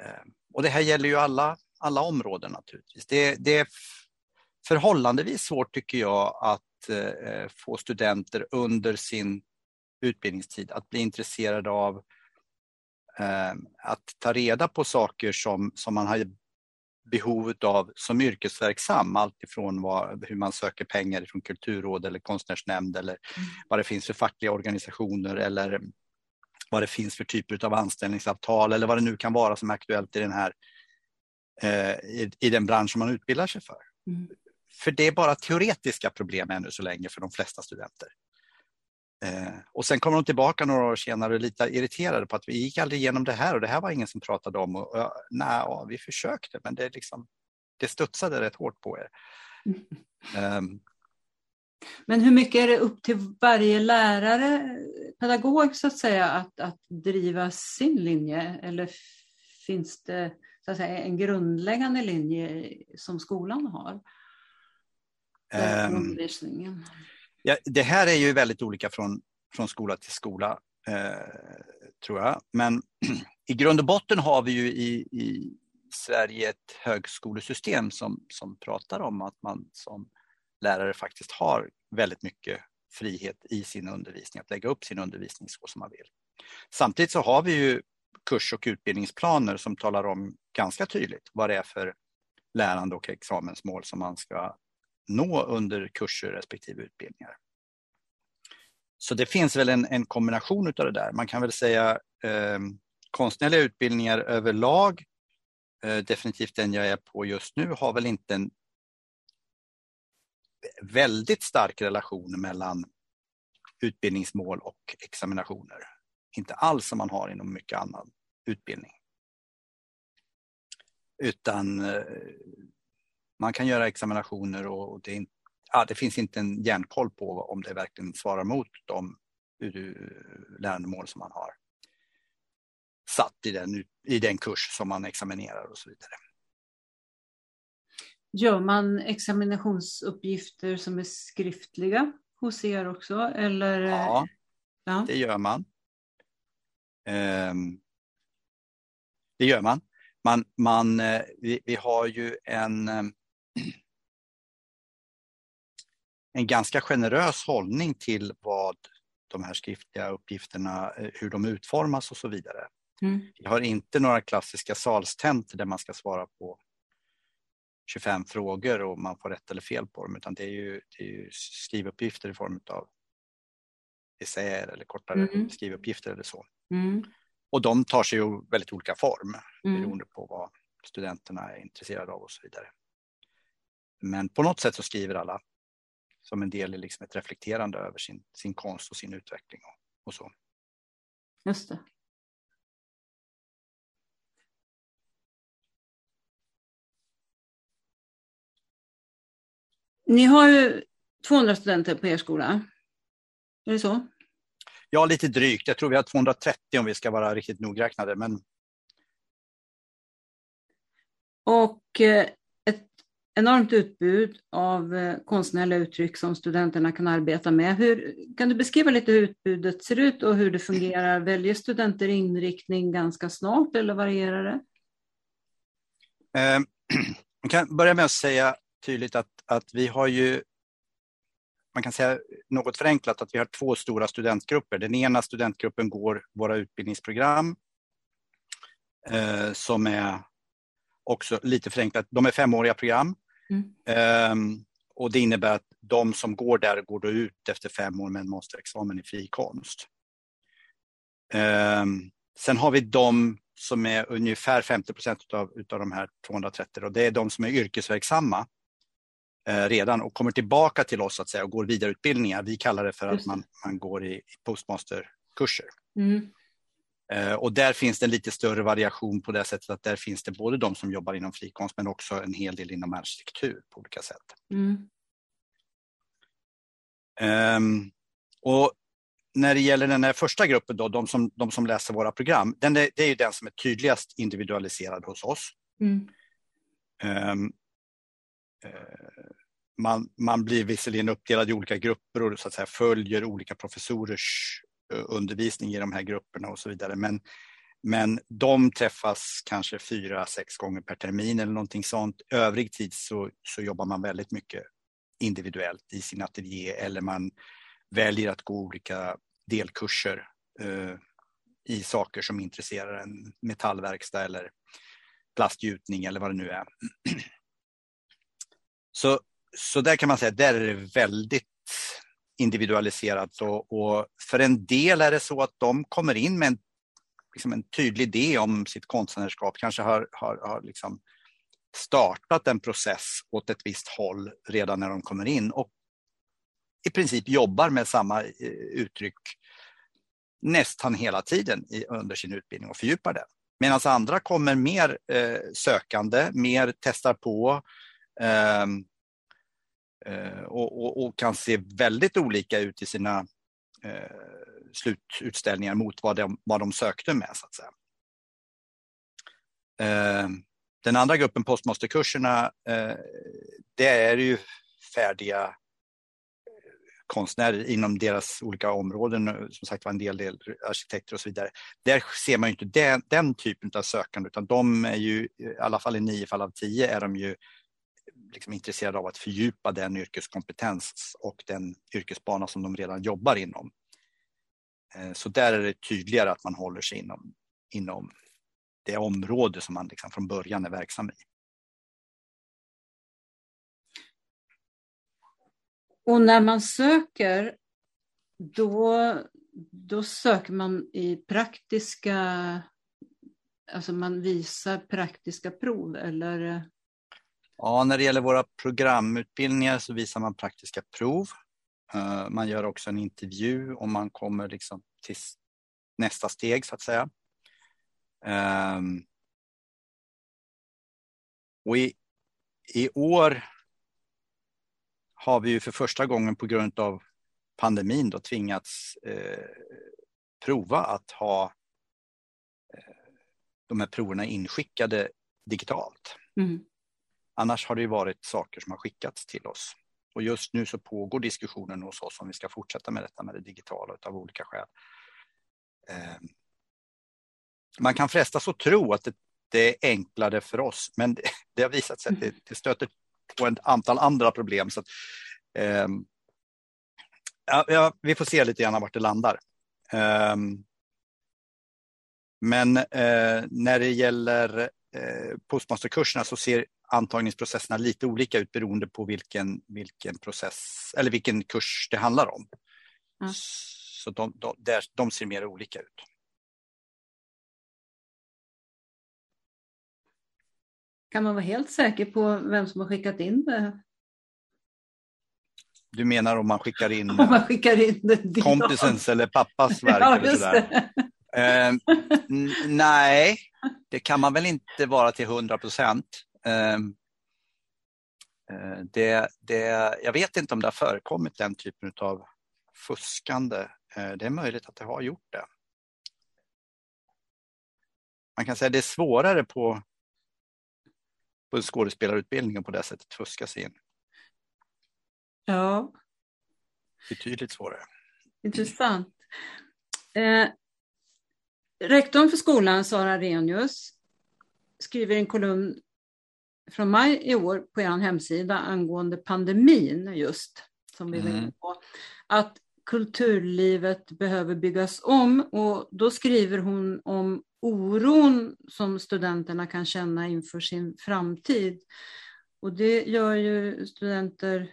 Um, och det här gäller ju alla, alla områden naturligtvis. Det, det är förhållandevis svårt tycker jag att eh, få studenter under sin utbildningstid att bli intresserade av eh, att ta reda på saker som, som man har behov av som yrkesverksam. Allt ifrån vad, hur man söker pengar från kulturråd eller konstnärsnämnd eller mm. vad det finns för fackliga organisationer eller vad det finns för typer av anställningsavtal eller vad det nu kan vara som är aktuellt i den här eh, i, i, den bransch man utbildar sig för. Mm. För det är bara teoretiska problem ännu så länge för de flesta studenter. Eh, och sen kommer de tillbaka några år senare lite irriterade på att vi gick aldrig igenom det här och det här var ingen som pratade om. Och, och, nej, vi försökte men det, liksom, det studsade rätt hårt på er. Mm. Um, men hur mycket är det upp till varje lärare, pedagog så att säga, att, att driva sin linje? Eller finns det så att säga, en grundläggande linje som skolan har? Um, ja, det här är ju väldigt olika från, från skola till skola, eh, tror jag. Men i grund och botten har vi ju i, i Sverige ett högskolesystem som, som pratar om att man som lärare faktiskt har väldigt mycket frihet i sin undervisning, att lägga upp sin undervisning så som man vill. Samtidigt så har vi ju kurs och utbildningsplaner som talar om ganska tydligt vad det är för lärande och examensmål som man ska nå under kurser respektive utbildningar. Så det finns väl en, en kombination av det där. Man kan väl säga eh, konstnärliga utbildningar överlag, eh, definitivt den jag är på just nu, har väl inte en väldigt stark relation mellan utbildningsmål och examinationer. Inte alls som man har inom mycket annan utbildning. Utan eh, man kan göra examinationer och det, ja, det finns inte en järnkoll på om det verkligen svarar mot de lärandemål som man har satt i den, i den kurs som man examinerar och så vidare. Gör man examinationsuppgifter som är skriftliga hos er också? Eller? Ja, ja. det gör man. Um, det gör man. man, man eh, vi, vi, har ju en, ehm, en ganska generös hållning till vad de här skriftliga uppgifterna, eh, hur de utformas och så vidare. Mm. Vi har inte några klassiska salstentor där man ska svara på 25 frågor och man får rätt eller fel på dem utan det är ju, det är ju skrivuppgifter i form av essäer eller kortare mm. skrivuppgifter eller så. Mm. Och de tar sig ju väldigt olika form mm. beroende på vad studenterna är intresserade av och så vidare. Men på något sätt så skriver alla som en del i liksom ett reflekterande över sin, sin konst och sin utveckling och, och så. Just det. Ni har ju 200 studenter på er skola. Är det så? Ja, lite drygt. Jag tror vi har 230 om vi ska vara riktigt nogräknade. Men... Och eh, ett enormt utbud av eh, konstnärliga uttryck som studenterna kan arbeta med. Hur, kan du beskriva lite hur utbudet ser ut och hur det fungerar? Väljer studenter inriktning ganska snart eller varierar det? Eh, jag kan börja med att säga tydligt att, att vi har ju man kan säga något förenklat att vi har två stora studentgrupper. Den ena studentgruppen går våra utbildningsprogram eh, som är också lite förenklat, de är femåriga program. Mm. Eh, och det innebär att de som går där går då ut efter fem år med en masterexamen i fri konst. Eh, sen har vi de som är ungefär 50 procent av utav de här 230 och det är de som är yrkesverksamma redan och kommer tillbaka till oss att säga, och går vidareutbildningar. Vi kallar det för att man, man går i postmasterkurser. Mm. Eh, och där finns det en lite större variation på det sättet att där finns det både de som jobbar inom frikonst men också en hel del inom arkitektur på olika sätt. Mm. Um, och när det gäller den här första gruppen, då, de, som, de som läser våra program, den är, det är ju den som är tydligast individualiserad hos oss. Mm. Um, Eh, Eh, man, man blir visserligen uppdelad i olika grupper och så att säga följer olika professorers eh, undervisning i de här grupperna och så vidare. Men, men de träffas kanske fyra, sex gånger per termin eller någonting sånt. Övrig tid så, så jobbar man väldigt mycket individuellt i sin ateljé eller man väljer att gå olika delkurser eh, i saker som intresserar en metallverkstad eller plastgjutning eller vad det nu är. Så, så där kan man säga, där är det väldigt individualiserat och, och, för en del är det så att de kommer in med en, liksom en tydlig idé om sitt konstnärskap, kanske har, har, har liksom startat en process åt ett visst håll redan när de kommer in och i princip jobbar med samma eh, uttryck nästan hela tiden i, under sin utbildning och fördjupar det. Medan andra kommer mer eh, sökande, mer testar på, eh, Ehm, eh, och, och, och, kan se väldigt olika ut i sina eh, slututställningar mot vad de, vad de sökte med. så att säga. Ehm, den andra gruppen, postmasterkurserna, eh, det är ju färdiga eh, konstnärer inom deras olika områden, eh, som sagt var en del, del arkitekter och så vidare. Där ser man ju inte den, den typen av sökande utan de är ju, i alla fall i nio fall av tio, är de ju liksom intresserade av att fördjupa den yrkeskompetens och den yrkesbana som de redan jobbar inom. Eh, så där är det tydligare att man håller sig inom, inom det område som man liksom från början är verksam i. Och när man söker, då, då söker man i praktiska, alltså man visar praktiska prov eller? Ja, när det gäller våra programutbildningar så visar man praktiska prov. Eh, man gör också en intervju om man kommer liksom till nästa steg så att säga. Ehm, och i, i år har vi ju för första gången på grund av pandemin då tvingats eh, prova att ha eh, de här proverna inskickade digitalt. Mm. Annars har det varit saker som har skickats till oss. Och just nu så pågår diskussionen hos oss om vi ska fortsätta med detta med det digitala av olika skäl. Ehm, man kan frestas att tro att det, är enklare för oss, men det, har visat sig att det, stöter på ett antal andra problem. Så att, ehm, ja, vi får se lite grann vart det landar. Ehm, men eh, när det gäller eh, postmasterkurserna så ser antagningsprocesserna lite olika ut beroende på vilken, vilken process eller vilken kurs det handlar om. Mm. Så de, de, där, de ser mer olika ut. Kan man vara helt säker på vem som har skickat in det? Du menar om man skickar in, om man skickar in det kompisens eller pappas verk? Ja, eller sådär. Eh, nej, det kan man väl inte vara till hundra procent. Ehm, Eh, det, det, jag vet inte om det har förekommit den typen av fuskande. Eh, det är möjligt att det har gjort det. Man kan säga att det är svårare på, på skådespelarutbildningen på det sättet fuska sig in. Ja. Betydligt svårare. Intressant. Eh, rektorn för skolan, Sara Renius, skriver en kolumn från maj i år på er hemsida angående pandemin just, som vi var inne mm. på, att kulturlivet behöver byggas om och då skriver hon om oron som studenterna kan känna inför sin framtid. Och det gör ju studenter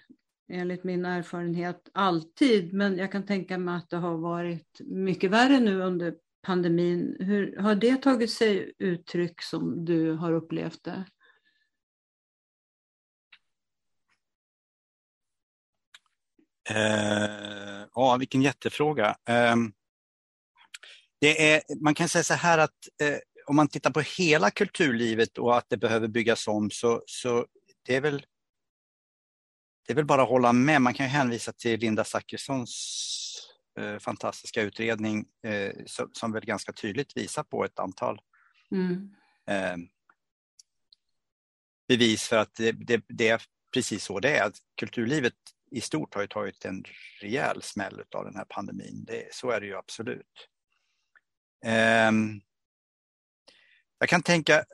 enligt min erfarenhet alltid, men jag kan tänka mig att det har varit mycket värre nu under pandemin. Hur har det tagit sig uttryck som du har upplevt det? Eh, ja, vilken jättefråga. Eh, det är, man kan säga så här att eh, om man tittar på hela kulturlivet och att det behöver byggas om så, så det är väl det är väl bara att hålla med. Man kan hänvisa till Linda Zachrissons eh, fantastiska utredning eh, som, som, väl ganska tydligt visar på ett antal mm. eh, bevis för att det, det, det, är precis så det är. Kulturlivet i stort har ju tagit en rejäl smäll av den här pandemin. Det, så är det ju absolut. Ehm, jag kan tänka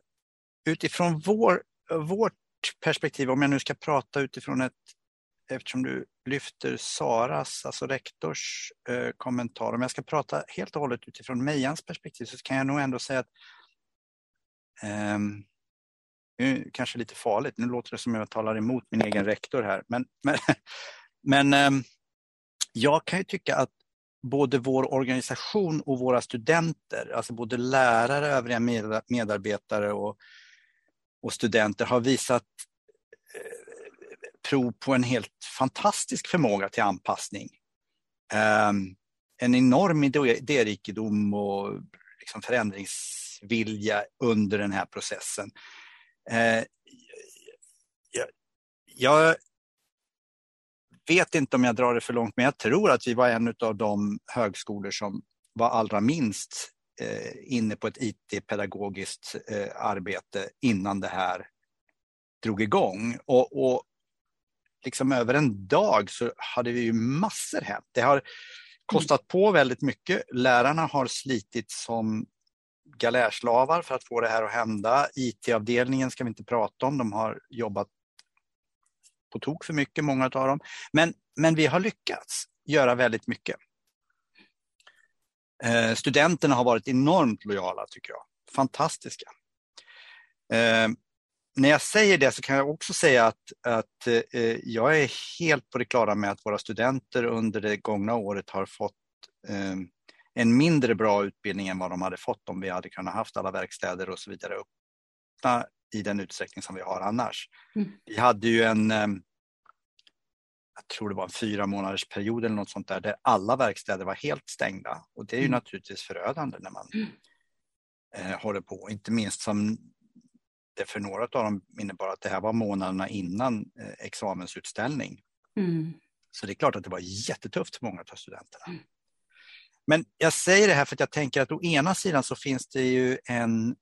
utifrån vår, vårt perspektiv, om jag nu ska prata utifrån ett eftersom du lyfter Saras, alltså rektors eh, kommentar. Om jag ska prata helt och hållet utifrån Mejans perspektiv så kan jag nog ändå säga att eh, nu kanske lite farligt, nu låter det som jag talar emot min egen rektor här. Men, men, men ehm, jag kan ju tycka att både vår organisation och våra studenter, alltså både lärare, övriga medarbetare och, och studenter har visat eh, prov på en helt fantastisk förmåga till anpassning. Ehm, en enorm idérikedom och liksom förändringsvilja under den här processen. Uh, jag, jag, vet inte om jag drar det för långt, men jag tror att vi var en av de högskolor som var allra minst uh, inne på ett IT-pedagogiskt uh, arbete innan det här drog igång. Och, och liksom över en dag så hade vi ju massor hänt. Det har kostat på väldigt mycket. Lärarna har slitit som galärslavar för att få det här att hända. IT-avdelningen ska vi inte prata om. De har jobbat på tok för mycket, många av dem. Men, men vi har lyckats göra väldigt mycket. Eh, studenterna har varit enormt lojala tycker jag. Fantastiska. Eh, när jag säger det så kan jag också säga att, att eh, jag är helt på det klara med att våra studenter under det gångna året har fått eh, en mindre bra utbildning än vad de hade fått om vi hade kunnat haft alla verkstäder och så vidare öppna i den utsträckning som vi har annars. Mm. Vi hade ju en, eh, jag tror det var en fyra månaders period eller något sånt där, där alla verkstäder var helt stängda. Och det är ju mm. naturligtvis förödande när man mm. eh, håller på, inte minst som det för några av dem innebar att det här var månaderna innan eh, examensutställning. Mm. Så det är klart att det var jättetufft för många av studenterna. Men jag säger det här för att jag tänker att å ena sidan så finns det ju en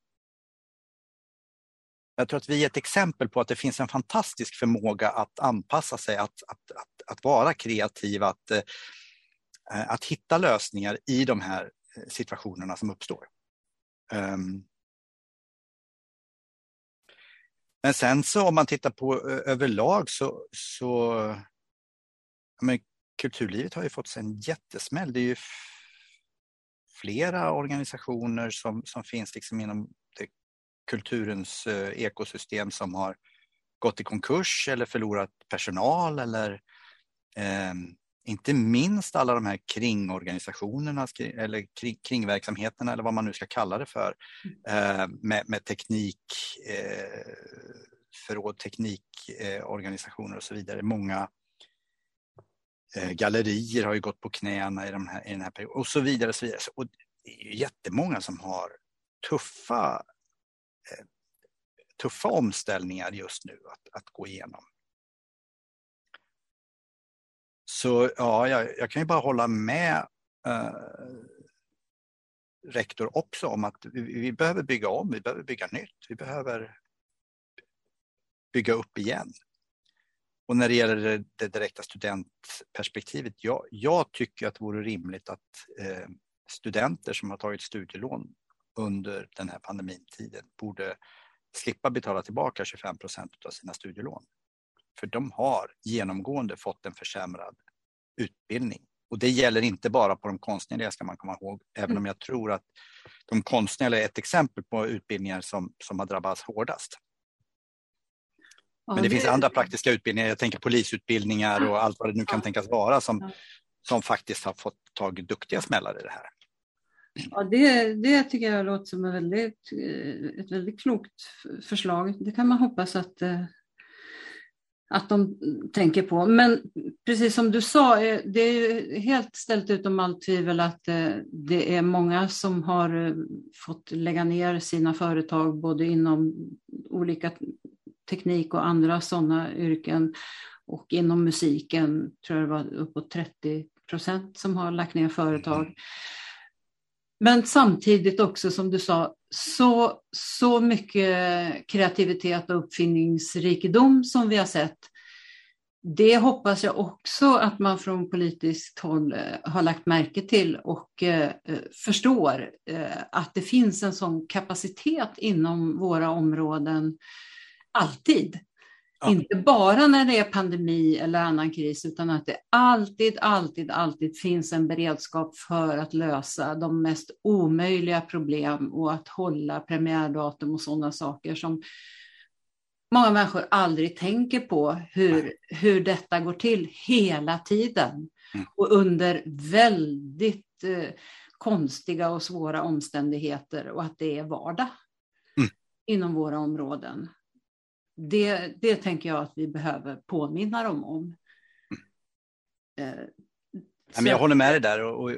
jag tror att vi är ett exempel på att det finns en fantastisk förmåga att anpassa sig, att, att, att, att vara kreativ, att, eh, att hitta lösningar i de här eh, situationerna som uppstår. Um, Men sen så om man tittar på eh, överlag så, så men, kulturlivet har ju fått sig en jättesmäll. Det är ju flera organisationer som, som finns liksom inom det, kulturens eh, ekosystem som har gått i konkurs eller förlorat personal eller eh, inte minst alla de här kringorganisationerna eller kring, kringverksamheterna eller vad man nu ska kalla det för eh, med, med, teknik, eh, förråd, teknikorganisationer eh, och så vidare. Många Eh, gallerier har ju gått på knäna i, de här, i den här perioden och så vidare. Och så vidare. Och det är ju jättemånga som har tuffa, eh, tuffa omställningar just nu att, att gå igenom. Så ja, jag, jag, kan ju bara hålla med eh, rektor också om att vi, vi, behöver bygga om, vi behöver bygga nytt, vi behöver bygga upp igen. Och när det gäller det, direkta studentperspektivet, jag, jag, tycker att det vore rimligt att eh, studenter som har tagit studielån under den här pandemitiden borde slippa betala tillbaka 25 procent av sina studielån. För de har genomgående fått en försämrad utbildning. Och det gäller inte bara på de konstnärliga ska man komma ihåg, även om mm. jag tror att de konstnärliga är ett exempel på utbildningar som, som har drabbats hårdast. Men det, det finns andra praktiska utbildningar, jag tänker polisutbildningar och allt vad det nu kan tänkas vara som, som faktiskt har fått tagit duktiga smällar i det här. Ja, det, det tycker jag låter som ett väldigt, eh, ett väldigt klokt förslag. Det kan man hoppas att, eh, att de tänker på. Men precis som du sa, eh, det är helt ställt utom allt tvivel att det är många som har fått lägga ner sina företag både inom olika teknik och andra sådana yrken och inom musiken tror jag det var uppåt 30 procent som har lagt ner företag. Men samtidigt också som du sa, så, så mycket kreativitet och uppfinningsrikedom som vi har sett. Det hoppas jag också att man från politiskt håll eh, har lagt märke till och eh, förstår eh, att det finns en sån kapacitet inom våra områden alltid. Ja. Inte bara när det är pandemi eller annan kris, utan att det alltid, alltid, alltid finns en beredskap för att lösa de mest omöjliga problem och att hålla premiärdatum och sådana saker som många människor aldrig tänker på hur, hur detta går till hela tiden mm. och under väldigt eh, konstiga och svåra omständigheter och att det är vardag mm. inom våra områden det, det tänker jag att vi behöver påminna dem om. Mm. Eh, jag håller med dig där och, och,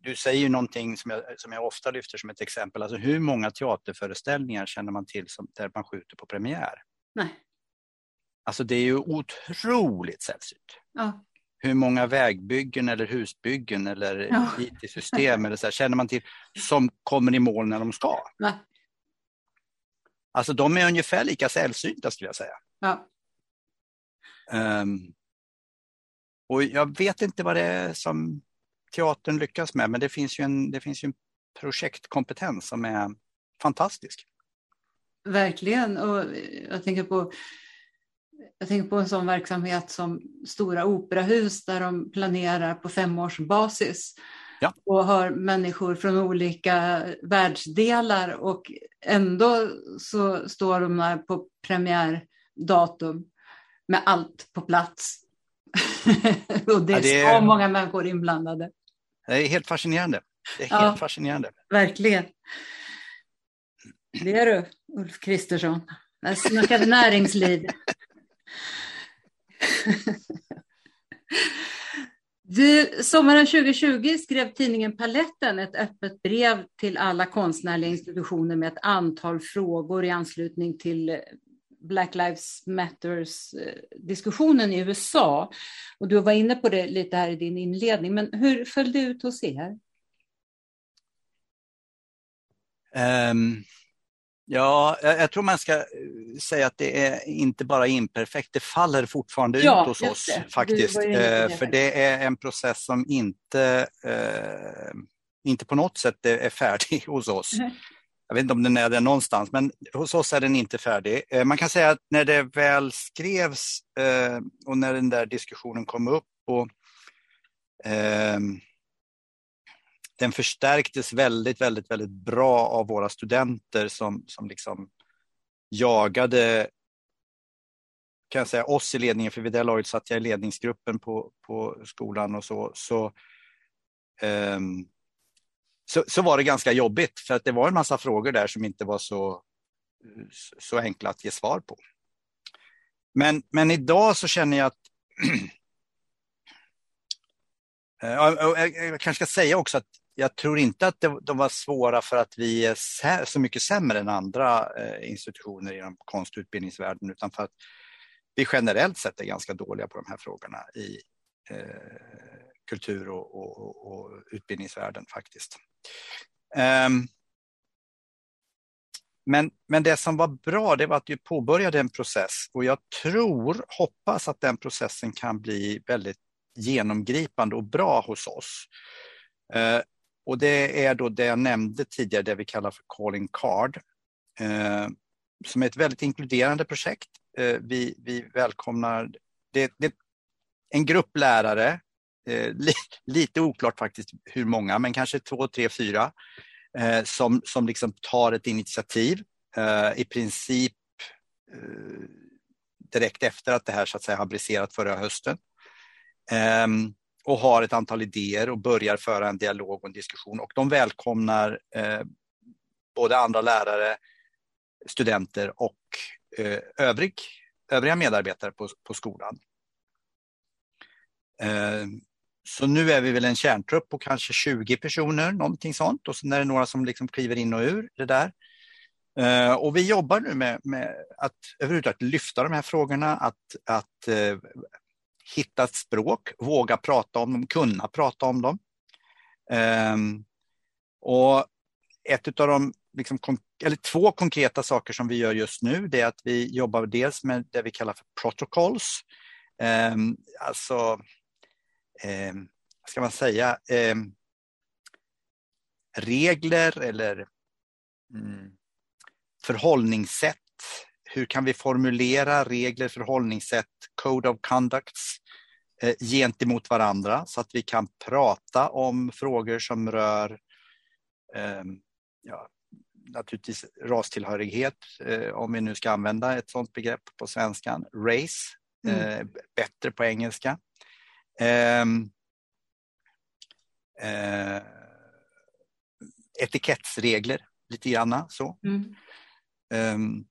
du säger ju någonting som jag, som jag ofta lyfter som ett exempel. Alltså hur många teaterföreställningar känner man till som, där man skjuter på premiär? Nej. Alltså det är ju otroligt sällsynt. Ja. Hur många vägbyggen eller husbyggen eller ja. IT-system eller så här, känner man till som kommer i mål när de ska? Nej. Alltså de är ungefär lika sällsynta skulle jag säga. Ja. Um, och jag vet inte vad det är som teatern lyckas med, men det finns ju en, det finns ju en projektkompetens som är fantastisk. Verkligen, och jag tänker på jag tänker på en sån verksamhet som stora operahus där de planerar på femårsbasis ja. och har människor från olika världsdelar och ändå så står de där på premiärdatum med allt på plats. och det är, ja, det är så många människor inblandade. Det är helt fascinerande. Det är helt ja, fascinerande. Verkligen. Det är du, Ulf Kristersson. Jag snackade näringsliv. Du, sommaren 2020 skrev tidningen Paletten ett öppet brev till alla konstnärliga institutioner med ett antal frågor i anslutning till eh, Black Lives Matters-diskussionen eh, i USA. Och du var inne på det lite här i din inledning, men hur föll det ut hos er? Um, Ja, jag, tror man ska eh, säga att det är inte bara imperfekt, det faller fortfarande ja, ut hos oss det. faktiskt. Det eh, för det är en process som inte, eh, inte på något sätt är färdig hos oss. Mm. Jag vet inte om den är det någonstans, men hos oss är den inte färdig. Eh, man kan säga att när det väl skrevs eh, och när den där diskussionen kom upp och eh, den förstärktes väldigt, väldigt, väldigt bra av våra studenter som, som liksom jagade kan jag säga, oss i ledningen, för vid det laget satt jag i ledningsgruppen på, på skolan och så, så, um, så, så var det ganska jobbigt för att det var en massa frågor där som inte var så, så enkla att ge svar på. Men, men idag så känner jag att jag kanske ska säga också att jag tror inte att det, de var svåra för att vi är så mycket sämre än andra eh, institutioner inom konst och utbildningsvärlden, utan för att vi generellt sett är ganska dåliga på de här frågorna i, eh, kultur och, och, och, utbildningsvärlden faktiskt. Um, men, men det som var bra det var att vi påbörjade en process och jag tror, hoppas att den processen kan bli väldigt genomgripande och bra hos oss. Eh, och det är då det jag nämnde tidigare, det vi kallar för Calling Card. Uh, som är ett väldigt inkluderande projekt. Eh, vi, vi välkomnar det, det, en grupp lärare, eh, li, lite oklart faktiskt hur många, men kanske två, tre, fyra, som, som liksom tar ett initiativ i princip direkt efter att det här så att säga har briserat förra hösten. Ehm, och har ett antal idéer och börjar föra en dialog och en diskussion och de välkomnar eh, både andra lärare, studenter och eh, övrig, övriga medarbetare på, på skolan. Eh, så nu är vi väl en kärntrupp på kanske 20 personer, någonting sånt. Och sen är det några som liksom kliver in och ur det där. Uh, och vi jobbar nu med, med, att överhuvudtaget lyfta de här frågorna, att, att uh, hitta ett språk, våga prata om dem, kunna prata om dem. Um, och ett av de, liksom, eller två konkreta saker som vi gör just nu, det är att vi jobbar dels med det vi kallar för protocols. Um, alltså ehm, Vad ska man säga, regler eller mm, förhållningssätt. Hur kan vi formulera regler, förhållningssätt, code of conducts eh, gentemot varandra så att vi kan prata om frågor som rör eh, ja, naturligtvis rastillhörighet, eh, om vi nu ska använda ett sådant begrepp på svenskan, race, mm. Eh, bättre på engelska. Eh, eh, etikettsregler lite grann så. Mm. Um,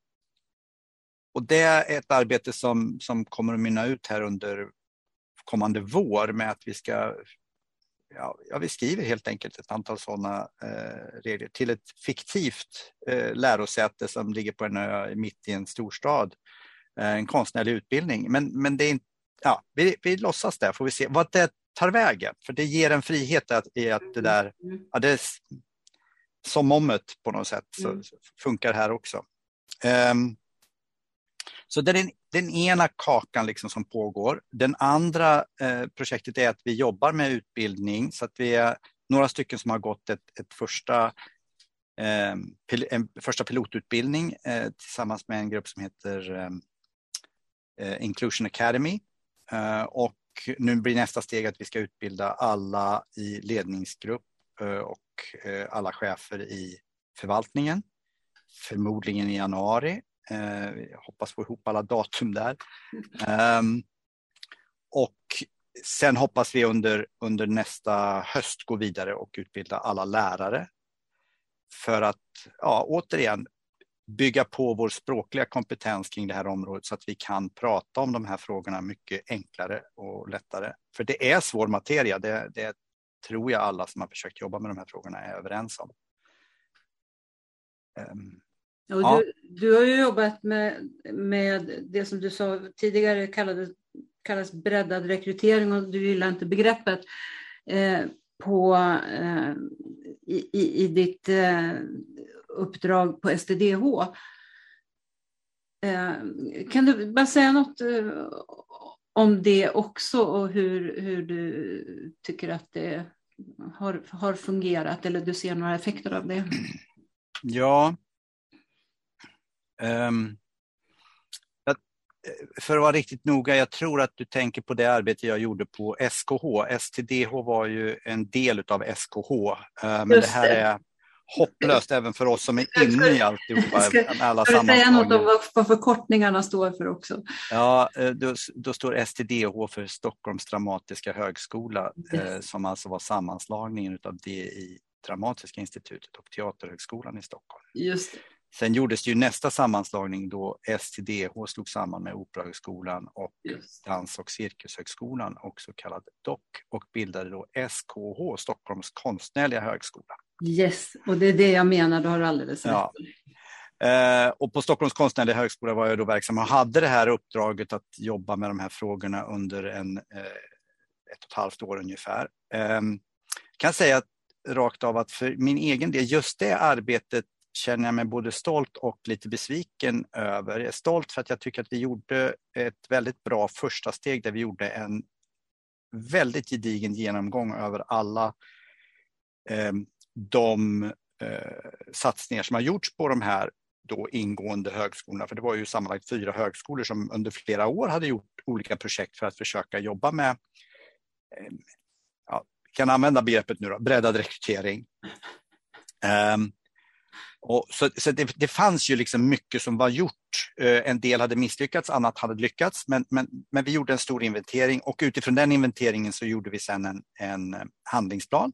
och det är ett arbete som, som kommer att mynna ut här under kommande vår med att vi ska Ja, vi skriver helt enkelt ett antal sådana eh, regler till ett fiktivt eh, lärosäte som ligger på en ö mitt i en storstad. Eh, en konstnärlig utbildning. Men, men det är inte ja, vi, vi låtsas det, får vi se vad det tar vägen. För det ger en frihet att, i att det där, ja, det är som ommet på något sätt, så, mm. funkar här också. Um, så det är den, den, ena kakan liksom som pågår. Den andra eh, projektet är att vi jobbar med utbildning så att vi är några stycken som har gått ett, ett första, eh, pil, en första pilotutbildning eh, tillsammans med en grupp som heter eh, eh Inclusion Academy Eh, och nu blir nästa steg att vi ska utbilda alla i ledningsgrupp eh, och eh, alla chefer i förvaltningen. Förmodligen i januari. Eh, jag hoppas få ihop alla datum där. Ehm, och sen hoppas vi under, under nästa höst gå vidare och utbilda alla lärare. För att, ja, återigen, bygga på vår språkliga kompetens kring det här området så att vi kan prata om de här frågorna mycket enklare och lättare. För det är svår materia, det, det tror jag alla som har försökt jobba med de här frågorna är överens om. Um, ja. du, du, har ju jobbat med, med det som du sa tidigare kallades, kallas breddad rekrytering och du gillar inte begreppet. Eh, på, eh, i, i, i, ditt eh, uppdrag på STDH. Eh, kan du bara säga något eh, om det också och hur, hur du tycker att det har, har fungerat eller du ser några effekter av det? Ja. Um, för att vara riktigt noga, jag tror att du tänker på det arbete jag gjorde på SKH. STDH var ju en del av SKH, eh, men det här är hopplöst även för oss som är inne i alltihopa. Ska, alla ska säga något om vad förkortningarna står för också? Ja, eh, då, då står STDH för Stockholms dramatiska högskola yes. Eh, som alltså var sammanslagningen av DI Dramatiska institutet och Teaterhögskolan i Stockholm. Just Sen gjordes det ju nästa sammanslagning då STDH slog samman med Operahögskolan och Just. Dans och cirkushögskolan, också kallad DOC, och bildade då SKH, Stockholms konstnärliga högskola. Yes, och det är det jag menar, du har alldeles rätt. Ja. Eh, och på Stockholms konstnärliga högskola var jag då verksam och hade det här uppdraget att jobba med de här frågorna under en, eh, ett och ett halvt år ungefär. Ehm, jag kan säga rakt av att för min egen del, just det arbetet känner jag mig både stolt och lite besviken över. Jag är stolt för att jag tycker att vi gjorde ett väldigt bra första steg där vi gjorde en väldigt gedigen genomgång över alla eh, de eh, satsningar som har gjorts på de här då ingående högskolorna. För det var ju sammanlagt fyra högskolor som under flera år hade gjort olika projekt för att försöka jobba med, eh, ja, kan använda begreppet nu då, breddad rekrytering. Um, och så, så det, det, fanns ju liksom mycket som var gjort. Eh, en del hade misslyckats, annat hade lyckats. Men, men, men vi gjorde en stor inventering och utifrån den inventeringen så gjorde vi sedan en, en eh, handlingsplan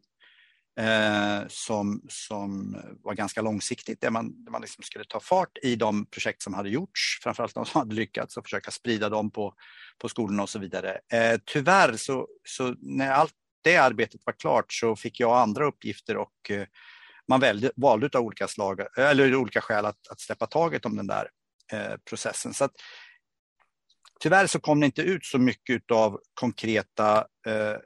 eh, som, som var ganska långsiktigt, där man, där man liksom skulle ta fart i de projekt som hade gjorts, framförallt de som hade lyckats och försöka sprida dem på, på skolorna och så vidare. Eh, tyvärr så, så när allt det arbetet var klart så fick jag andra uppgifter och eh, man välde, valde av olika, slag, eller olika skäl att, att släppa taget om den där eh, processen. Så att, tyvärr så kom det inte ut så mycket av konkreta eh, eh,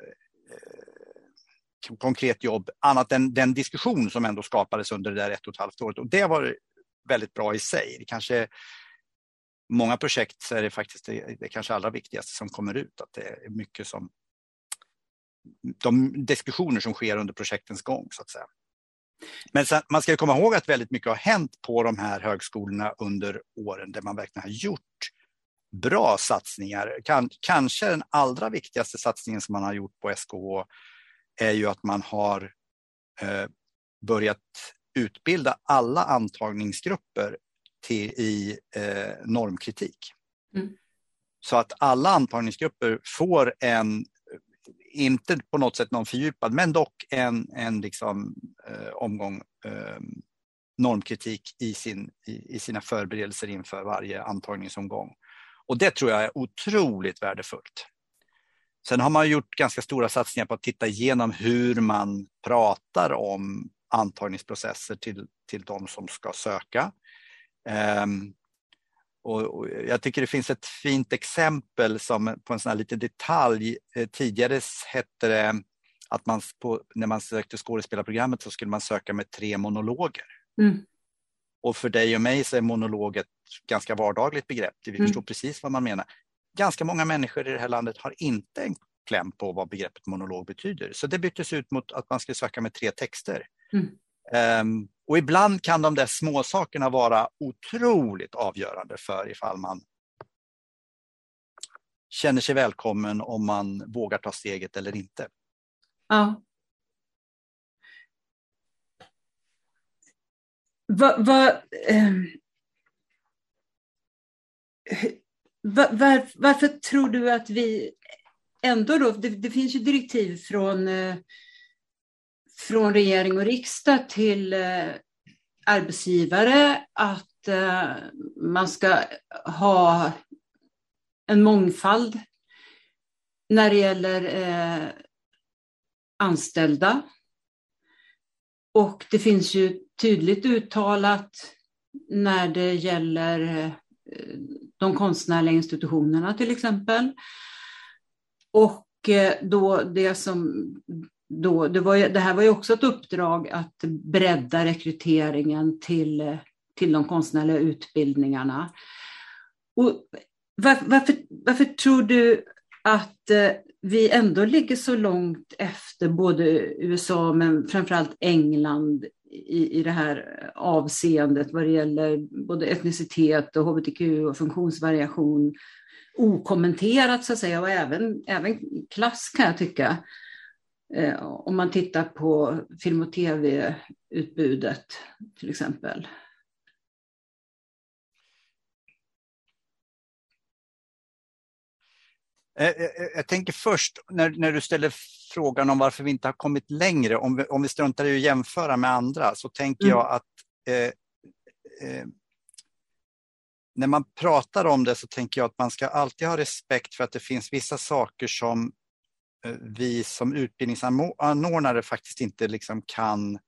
konkret jobb annat än den diskussion som ändå skapades under det där ett och ett halvt året. Och det var väldigt bra i sig. Det kanske många projekt så är det faktiskt det, det kanske allra viktigaste som kommer ut. Att det är mycket som de diskussioner som sker under projektens gång så att säga. Men sen, man ska komma ihåg att väldigt mycket har hänt på de här högskolorna under åren där man verkligen har gjort bra satsningar. Kan, kanske den allra viktigaste satsningen som man har gjort på SKH är ju att man har eh, börjat utbilda alla antagningsgrupper till, i eh, normkritik. Mm. Så att alla antagningsgrupper får en, inte på något sätt någon fördjupad, men dock en, en liksom, eh, omgång eh, normkritik i, sin, i, i, sina förberedelser inför varje antagningsomgång. Och det tror jag är otroligt värdefullt. Sen har man gjort ganska stora satsningar på att titta igenom hur man pratar om antagningsprocesser till, till de som ska söka. Um, och, och, jag tycker det finns ett fint exempel som på en sån här liten detalj. Eh, tidigare hette det att man på, när man sökte skådespelarprogrammet så skulle man söka med tre monologer. Mm. Och för dig och mig så är monolog ett ganska vardagligt begrepp. Vi mm. förstår precis vad man menar ganska många människor i det här landet har inte en kläm på vad begreppet monolog betyder. Så det byttes ut mot att man ska söka med tre texter. Mm. Um, och ibland kan de där småsakerna vara otroligt avgörande för ifall man känner sig välkommen om man vågar ta steget eller inte. Ja. Va, va, um, var, varför tror du att vi ändå då, det, det finns ju direktiv från, eh, från regering och riksdag till eh, arbetsgivare att eh, man ska ha en mångfald när det gäller eh, anställda. Och det finns ju tydligt uttalat när det gäller de konstnärliga institutionerna till exempel. Och då det som då, det, var, det här var ju också ett uppdrag att bredda rekryteringen till, till de konstnärliga utbildningarna. Och var, varför, varför tror du att eh, vi ändå ligger så långt efter både USA men framförallt England i, i det här avseendet vad det gäller både etnicitet och hbtq och funktionsvariation okommenterat så att säga och även, även klass kan jag tycka. Eh, om man tittar på film och tv-utbudet till exempel. Eh, eh, jag tänker först när, när du ställer frågan om varför vi inte har kommit längre, om vi, om vi struntar i att jämföra med andra, så tänker mm. jag att eh, eh, när man pratar om det så tänker jag att man ska alltid ha respekt för att det finns vissa saker som vi som utbildningsanordnare faktiskt inte liksom kan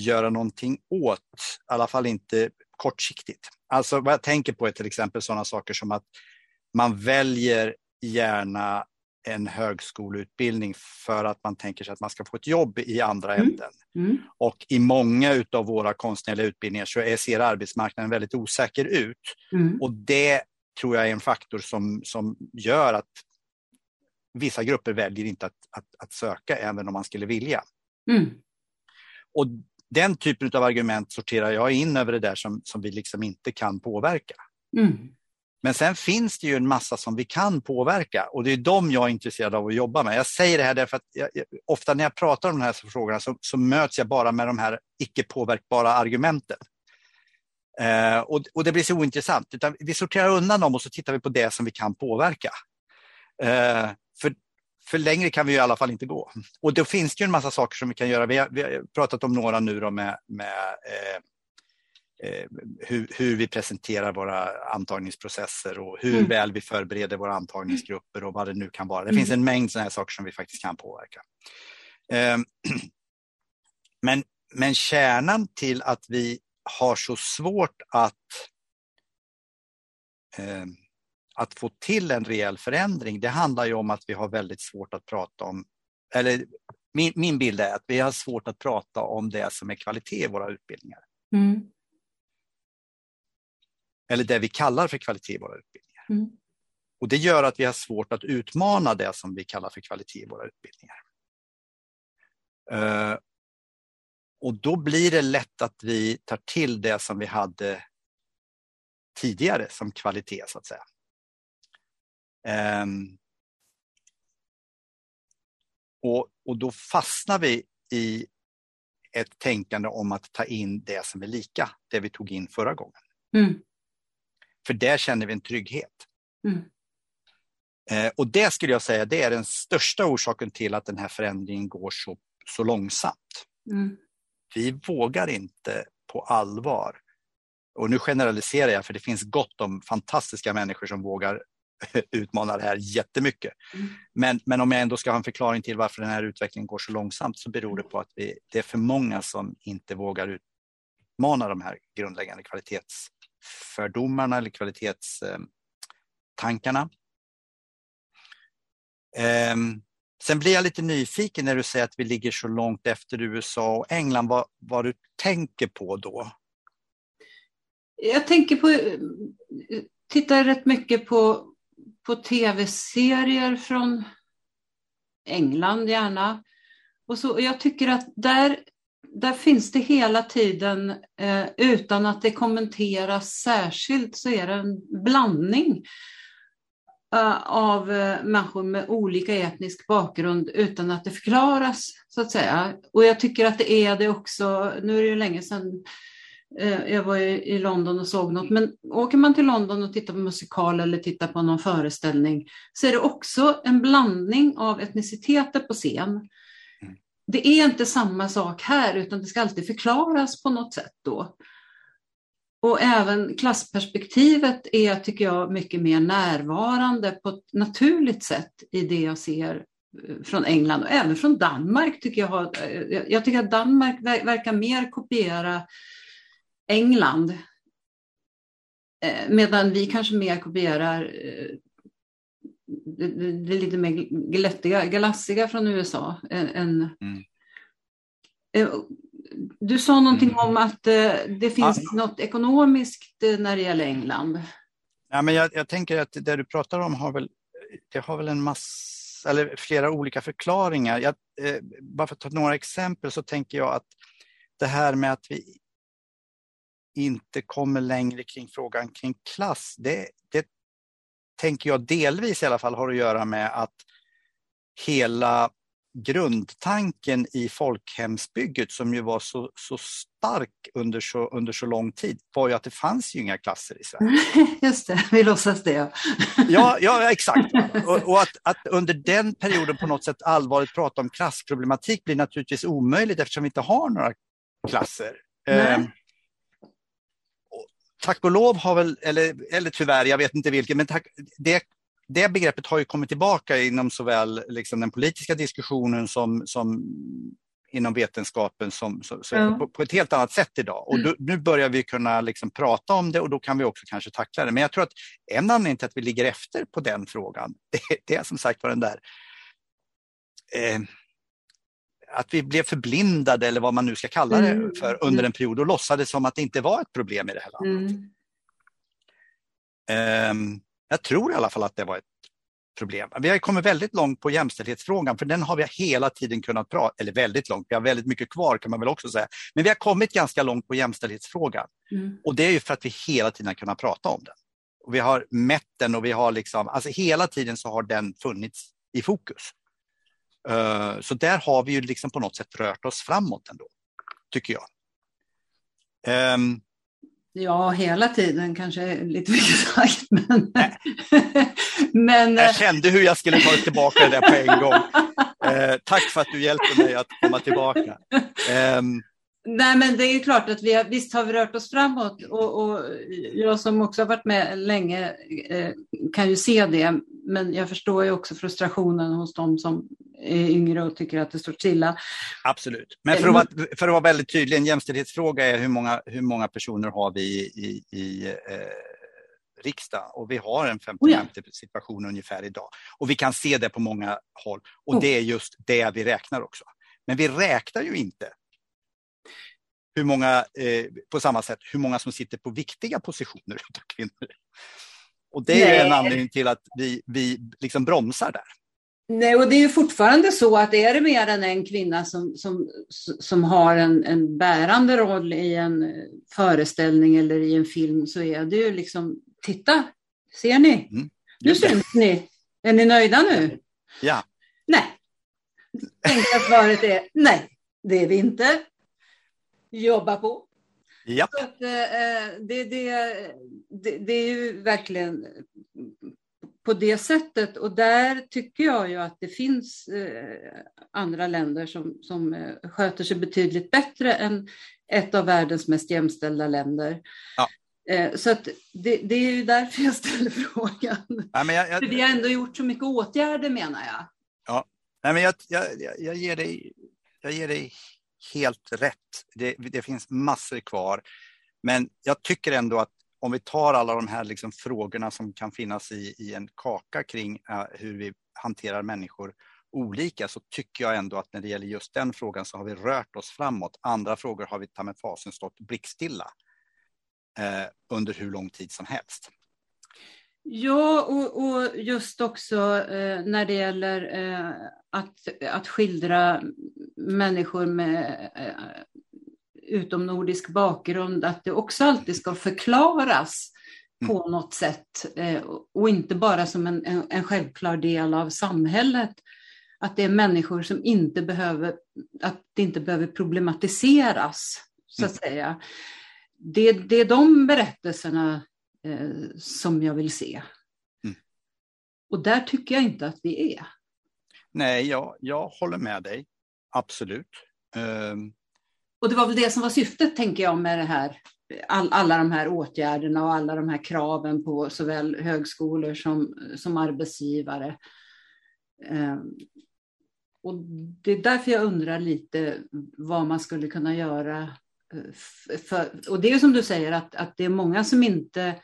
göra någonting åt, i alla fall inte kortsiktigt. Alltså vad jag tänker på är till exempel sådana saker som att man väljer gärna en högskoleutbildning för att man tänker sig att man ska få ett jobb i andra mm. änden. Mm. Och i många av våra konstnärliga utbildningar så är, ser arbetsmarknaden väldigt osäker ut. Mm. Och det tror jag är en faktor som, som gör att vissa grupper väljer inte att, att, att söka även om man skulle vilja. Mm. Och den typen av argument sorterar jag in över det där som, som vi liksom inte kan påverka. Mm. Men sen finns det ju en massa som vi kan påverka och det är de jag är intresserad av att jobba med. Jag säger det här därför att jag, ofta när jag pratar om de här frågorna så, så möts jag bara med de här icke påverkbara argumenten. Eh, och, och, det blir så ointressant, utan vi sorterar undan dem och så tittar vi på det som vi kan påverka. Eh, för, för längre kan vi i alla fall inte gå. Och då finns det ju en massa saker som vi kan göra. Vi har, vi har pratat om några nu då med, med eh, Eh, hur, hur, vi presenterar våra antagningsprocesser och hur mm. väl vi förbereder våra antagningsgrupper och vad det nu kan vara. Det mm. finns en mängd sådana här saker som vi faktiskt kan påverka. Ehm, men, men kärnan till att vi har så svårt att, ehm, att få till en rejäl förändring, det handlar ju om att vi har väldigt svårt att prata om, eller min, min bild är att vi har svårt att prata om det som är kvalitet i våra utbildningar. Mm eller det vi kallar för kvalitet i våra utbildningar. Mm. Och Det gör att vi har svårt att utmana det som vi kallar för kvalitet i våra utbildningar. Uh, och då blir det lätt att vi tar till det som vi hade tidigare som kvalitet så att säga. Um, och, och då fastnar vi i ett tänkande om att ta in det som är lika, det vi tog in förra gången. Mm. För där känner vi en trygghet. Mm. Eh, och det skulle jag säga, det är den största orsaken till att den här förändringen går så, så långsamt. Mm. Vi vågar inte på allvar, och nu generaliserar jag för det finns gott om fantastiska människor som vågar utmana det här jättemycket. Mm. Men, men om jag ändå ska ha en förklaring till varför den här utvecklingen går så långsamt så beror det på att vi, det är för många som inte vågar utmana de här grundläggande kvalitets fördomarna eller kvalitetstankarna. Ehm, sen blir jag lite nyfiken när du säger att vi ligger så långt efter USA och England. Vad, vad du tänker på då? Jag tänker på, tittar rätt mycket på, på tv-serier från England gärna. Och så, jag tycker att där där finns det hela tiden, eh, utan att det kommenteras särskilt, så är det en blandning eh, av eh, människor med olika etnisk bakgrund utan att det förklaras, så att säga. Och jag tycker att det är det också, nu är det ju länge sedan jag var i London och såg något, men åker man till London och tittar på musikal eller tittar på någon föreställning så är det också en blandning av etniciteter på scen det är inte samma sak här, utan det ska alltid förklaras på något sätt då. Och även klassperspektivet är, tycker jag, mycket mer närvarande på ett naturligt sätt i det jag ser eh, från England och även från Danmark. Tycker jag, eh, jag tycker att Danmark verkar mer kopiera England eh, medan vi kanske mer kopierar det, det, lite mer glättiga, glassiga från USA. Än, mm. Eh, du sa någonting mm. om att eh, det finns ja. något ekonomiskt eh, när det gäller England. Ja, men jag, jag, tänker att det du pratar om har väl, det har väl en massa, eller flera olika förklaringar. Jag, eh, bara för att ta några exempel så tänker jag att det här med att vi inte kommer längre kring frågan kring klass, det, det tänker jag delvis i alla fall har att göra med att hela grundtanken i folkhemsbygget som ju var så, så stark under så, under så lång tid var ju att det fanns ju inga klasser i Sverige. Just det, vi låtsas det. ja, ja, exakt. Och, och, att, att under den perioden på något sätt allvarligt prata om klassproblematik blir naturligtvis omöjligt eftersom vi inte har några klasser. Eh, tack och lov har väl, eller, eller tyvärr, jag vet inte vilket, men tack, det, det begreppet har ju kommit tillbaka inom såväl liksom den politiska diskussionen som, som inom vetenskapen som, som, ja. på, på, ett helt annat sätt idag. Och då, nu börjar vi kunna liksom prata om det och då kan vi också kanske tackla det. Men jag tror att en anledning till att vi ligger efter på den frågan, det, det är som sagt var den där eh, att vi blev förblindade eller vad man nu ska kalla det mm. för under en period och låtsades som att det inte var ett problem i det här landet. Mm. Um, jag tror i alla fall att det var ett problem. Vi har kommit väldigt långt på jämställdhetsfrågan för den har vi hela tiden kunnat prata, eller väldigt långt, vi har väldigt mycket kvar kan man väl också säga. Men vi har kommit ganska långt på jämställdhetsfrågan mm. och det är ju för att vi hela tiden har kunnat prata om den. Och vi har mätt den och vi har liksom, alltså hela tiden så har den funnits i fokus. Uh, så där har vi ju liksom på något sätt rört oss framåt ändå, tycker jag. Um, Ja, hela tiden kanske lite mycket sagt. Men, men, jag kände hur jag skulle ta tillbaka det där på en gång. Eh, tack för att du hjälpte mig att komma tillbaka. Eh, Nej, men det är klart att vi har, visst har vi rört oss framåt och, och jag som också har varit med länge eh, kan ju se det. Men jag förstår ju också frustrationen hos de som är yngre och tycker att det står stilla. Absolut, men för att, vara, för att vara väldigt tydlig, en jämställdhetsfråga är hur många, hur många personer har vi i, i eh, riksdag och vi har en 50-50 oh ja. situation ungefär idag. Och vi kan se det på många håll och oh. det är just det vi räknar också. Men vi räknar ju inte hur många, eh, på samma sätt, hur många som sitter på viktiga positioner av kvinnor. Och det är Nej. en anledning till att vi, vi liksom bromsar där. Nej, och det är ju fortfarande så att är det mer än en kvinna som, som, som har en, en bärande roll i en föreställning eller i en film så är det ju liksom, titta, ser ni? Mm. Nu syns ni. Är ni nöjda nu? Ja. Nej. Enkla svaret är nej, det är vi inte jobba på. Så att, eh, det, det, det, det, är ju verkligen på det sättet och där tycker jag ju att det finns eh, andra länder som, som eh, sköter sig betydligt bättre än ett av världens mest jämställda länder. Ja. Eh, så att det, det, är ju därför jag ställer frågan. Ja, men jag, jag, För vi har ändå gjort så mycket åtgärder menar jag. Ja, Nej, men jag, jag, jag, ger dig, jag ger dig helt rätt. Det, det, finns massor kvar. Men jag tycker ändå att om vi tar alla de här liksom frågorna som kan finnas i, i en kaka kring uh, hur vi hanterar människor olika så tycker jag ändå att när det gäller just den frågan så har vi rört oss framåt. Andra frågor har vi ta med fasen stått blickstilla uh, under hur lång tid som helst. Ja, och, och just också eh, när det gäller eh, att, att skildra människor med eh, utomnordisk bakgrund, att det också alltid ska förklaras mm. på något sätt eh, och inte bara som en, en, en, självklar del av samhället. Att det är människor som inte behöver, att det inte behöver problematiseras, så att mm. säga. Det, det är de berättelserna eh, som jag vill se. Mm. Och där tycker jag inte att vi är. Nej, jag, jag håller med dig. Absolut. Um... Och det var väl det som var syftet, tänker jag, med det här, all, alla de här åtgärderna och alla de här kraven på såväl högskolor som, som arbetsgivare. Um, och det är därför jag undrar lite vad man skulle kunna göra. Eh, för, och det är som du säger att, att det är många som inte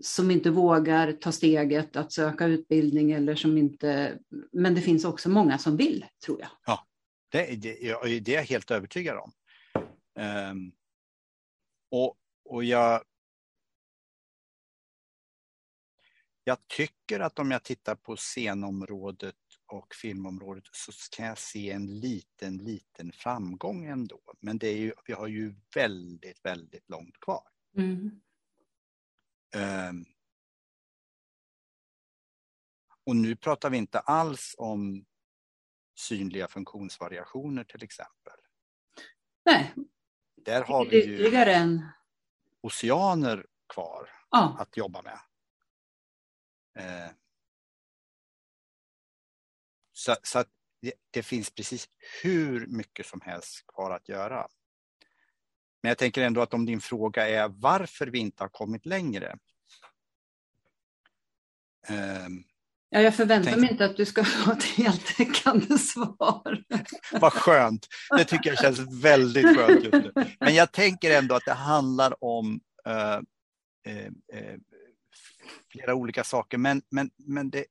som inte vågar ta steget att söka utbildning eller som inte, men det finns också många som vill, tror jag. Ja, det, det, det är jag helt övertygad om. Um, och, och jag Jag tycker att om jag tittar på scenområdet och filmområdet så kan jag se en liten, liten framgång ändå. Men det är ju, vi har ju väldigt, väldigt långt kvar. Mm. Um, och nu pratar vi inte alls om synliga funktionsvariationer till exempel. Nej. Där har vi ju en... oceaner kvar ja. att jobba med. Eh, så, så att det, det, finns precis hur mycket som helst kvar att göra. Men jag tänker ändå att om din fråga är varför vi inte har kommit längre. Um, Ja, jag förväntar Tänk... mig inte att du ska ha ett heltäckande svar. Vad skönt. Det tycker jag känns väldigt skönt just nu. Men jag tänker ändå att det handlar om uh, uh, uh, flera olika saker. Men, men, men det,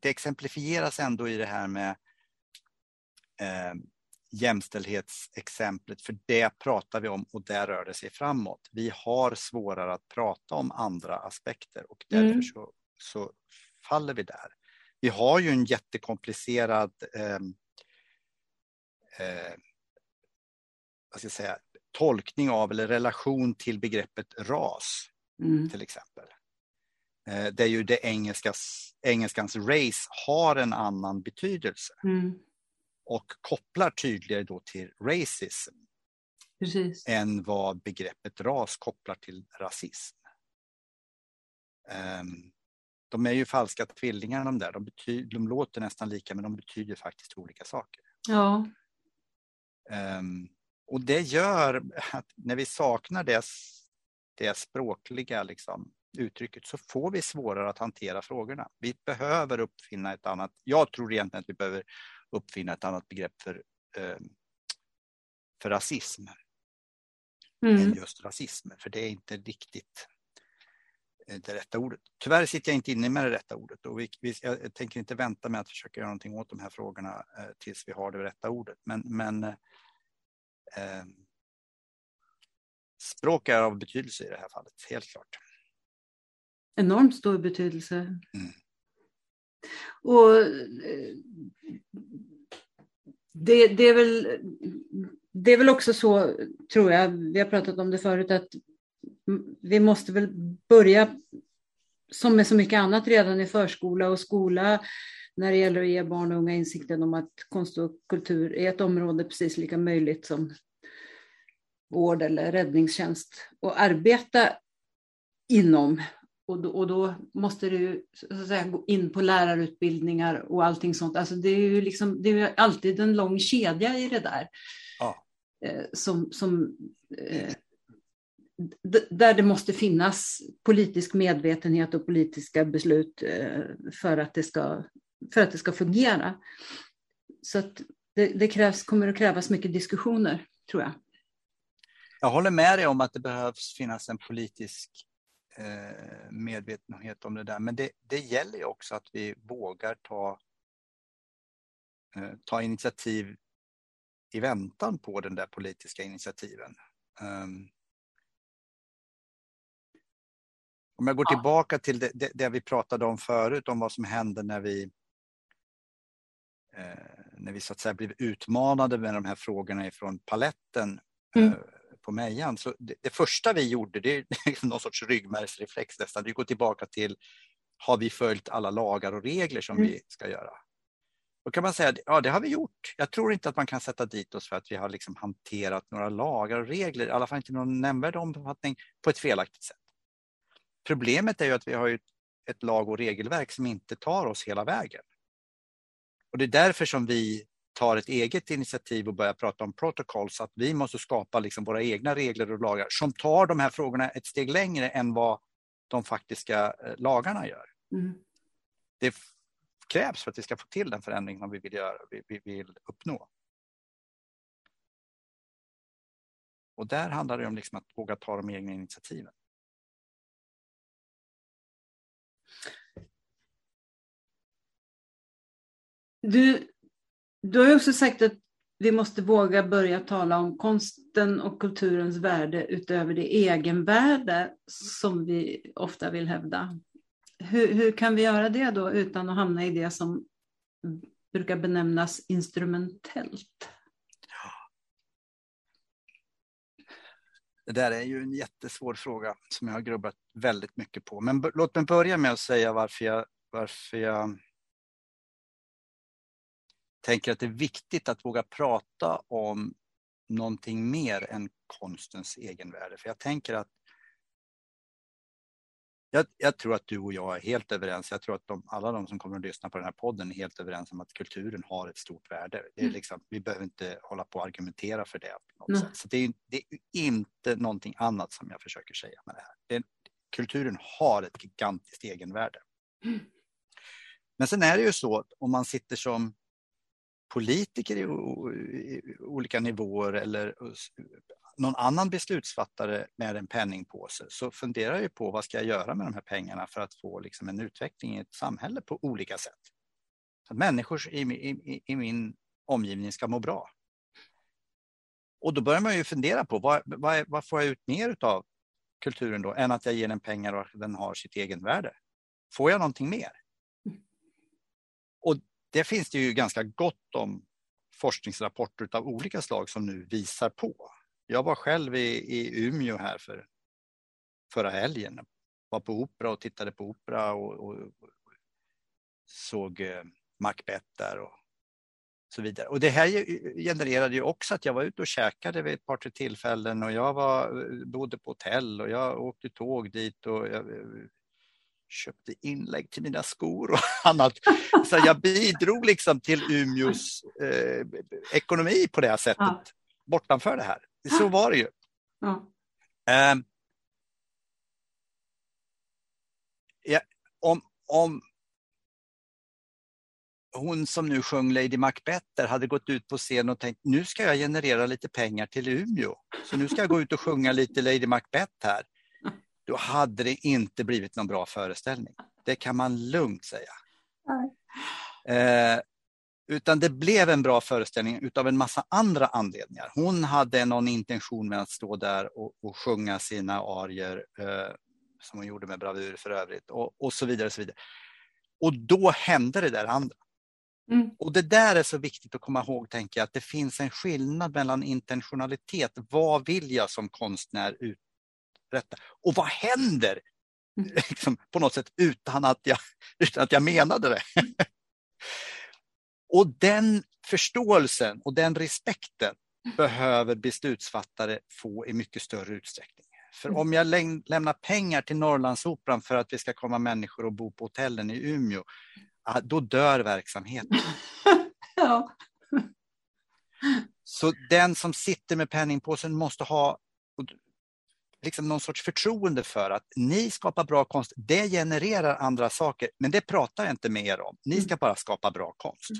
det exemplifieras ändå i det här med jämställdhetsexemplet, för det pratar vi om och där rör det sig framåt. Vi har svårare att prata om andra aspekter och därför mm. så, så faller vi där. Vi har ju en jättekomplicerad eh, eh, vad ska jag säga, tolkning av eller relation till begreppet ras mm. till exempel. Eh, där ju det engelskas, engelskans race har en annan betydelse. Mm och kopplar tydligare då till racism Precis. än vad begreppet ras kopplar till rasism. Um, de är ju falska tvillingar de där. De, betyder, de låter nästan lika men de betyder faktiskt olika saker. Ja. Um, och det gör att när vi saknar det, det språkliga liksom, uttrycket så får vi svårare att hantera frågorna. Vi behöver uppfinna ett annat, jag tror egentligen att vi behöver uppfinna ett annat begrepp för, eh, för rasism. Mm. Än just rasism, för det är inte riktigt det rätta ordet. Tyvärr sitter jag inte inne med det rätta ordet och vi, vi, jag tänker inte vänta med att försöka göra någonting åt de här frågorna eh, tills vi har det rätta ordet. Men, men eh, eh språk är av betydelse i det här fallet, helt klart. Enormt stor betydelse. Mm. Och det, det, är väl, det är väl också så, tror jag, vi har pratat om det förut, att vi måste väl börja, som med så mycket annat, redan i förskola och skola, när det gäller att ge barn och unga insikten om att konst och kultur är ett område precis lika möjligt som vård eller räddningstjänst och arbeta inom och då, och då måste du så att säga, gå in på lärarutbildningar och allting sånt. Alltså det är ju liksom, det är alltid en lång kedja i det där. Ja. Eh, som, som, eh, där det måste finnas politisk medvetenhet och politiska beslut eh, för, att det ska, för att det ska fungera. Så att det, det krävs, kommer att krävas mycket diskussioner, tror jag. Jag håller med dig om att det behövs finnas en politisk Eh, medvetenhet om det där. Men det, det gäller ju också att vi vågar ta, eh, ta initiativ i väntan på den där politiska initiativen. Um, om jag går ja. tillbaka till det, det, det, vi pratade om förut, om vad som hände när vi eh, när vi så att säga blev utmanade med de här frågorna ifrån paletten mm. eh, på Mejan. Så det, det, första vi gjorde, det är liksom någon sorts ryggmärgsreflex nästan, det går tillbaka till har vi följt alla lagar och regler som mm. vi ska göra? Då kan man säga ja det har vi gjort. Jag tror inte att man kan sätta dit oss för att vi har liksom hanterat några lagar och regler, i alla fall inte någon nämnvärd omfattning, på ett felaktigt sätt. Problemet är ju att vi har ett lag och regelverk som inte tar oss hela vägen. Och det är därför som vi tar ett eget initiativ och börjar prata om protocolls, att vi måste skapa liksom våra egna regler och lagar som tar de här frågorna ett steg längre än vad de faktiska eh, lagarna gör. Mm. Det krävs för att vi ska få till den förändring som vi vill, göra, vi, vi vill uppnå. Och där handlar det om liksom att våga ta de egna initiativen. Du du har också sagt att vi måste våga börja tala om konsten och kulturens värde utöver det egenvärde som vi ofta vill hävda. Hur, hur kan vi göra det då utan att hamna i det som brukar benämnas instrumentellt? Det där är ju en jättesvår fråga som jag har grubblat väldigt mycket på. Men låt mig börja med att säga varför jag, varför jag tänker att det är viktigt att våga prata om någonting mer än konstens egenvärde. För jag tänker att jag, jag, tror att du och jag är helt överens. Jag tror att de, alla de som kommer att lyssna på den här podden är helt överens om att kulturen har ett stort värde. Det är mm. liksom, vi behöver inte hålla på och argumentera för det. Så det är, det är, inte någonting annat som jag försöker säga med det här. Det är, kulturen har ett gigantiskt egenvärde. Mm. Men sen är det ju så att om man sitter som politiker i, olika nivåer eller någon annan beslutsfattare med en penningpåse så funderar jag på vad ska jag göra med de här pengarna för att få liksom en utveckling i ett samhälle på olika sätt. Så att människor i, i, i min omgivning ska må bra. Och då börjar man ju fundera på vad, vad, vad får jag ut mer av kulturen då än att jag ger den pengar och den har sitt egen värde. Får jag någonting mer? Det finns det ju ganska gott om forskningsrapporter av olika slag som nu visar på. Jag var själv i, i Umeå här för förra helgen. Var på opera och tittade på opera och, och, och såg eh, Macbeth där och så vidare. Och det här genererade ju också att jag var ute och käkade vid ett par tre tillfällen och jag var, eh, bodde på hotell och jag åkte tåg dit och jag eh, köpte inlägg till mina skor och annat. Så jag bidrog liksom till Umeås eh, ekonomi på det här sättet, ja. bortanför det här. Så var det ju. Ja. Eh, ja, om, om hon som nu sjöng Lady Macbeth hade gått ut på scen och tänkt nu ska jag generera lite pengar till Umeå. Så nu ska jag gå ut och sjunga lite Lady Macbeth här. Då hade det inte blivit någon bra föreställning. Det kan man lugnt säga. Eh, utan det blev en bra föreställning utav en massa andra anledningar. Hon hade någon intention med att stå där och, och sjunga sina arier eh, som hon gjorde med bravur för övrigt och, och så vidare. Och så vidare. Och då hände det där andra. Mm. Och det där är så viktigt att komma ihåg, tänker jag, att det finns en skillnad mellan intentionalitet. Vad vill jag som konstnär uträtta? Och vad händer mm. liksom, på något sätt utan att jag, utan att jag menade det? och den förståelsen och den respekten behöver beslutsfattare få i mycket större utsträckning. För mm. om jag lämnar pengar till Norrlandsoperan för att det ska komma människor och bo på hotellen i Umeå, då dör verksamheten. ja. Så den som sitter med penningpåsen måste ha liksom någon sorts förtroende för att ni skapar bra konst, det genererar andra saker, men det pratar jag inte med er om. Ni ska bara skapa bra konst.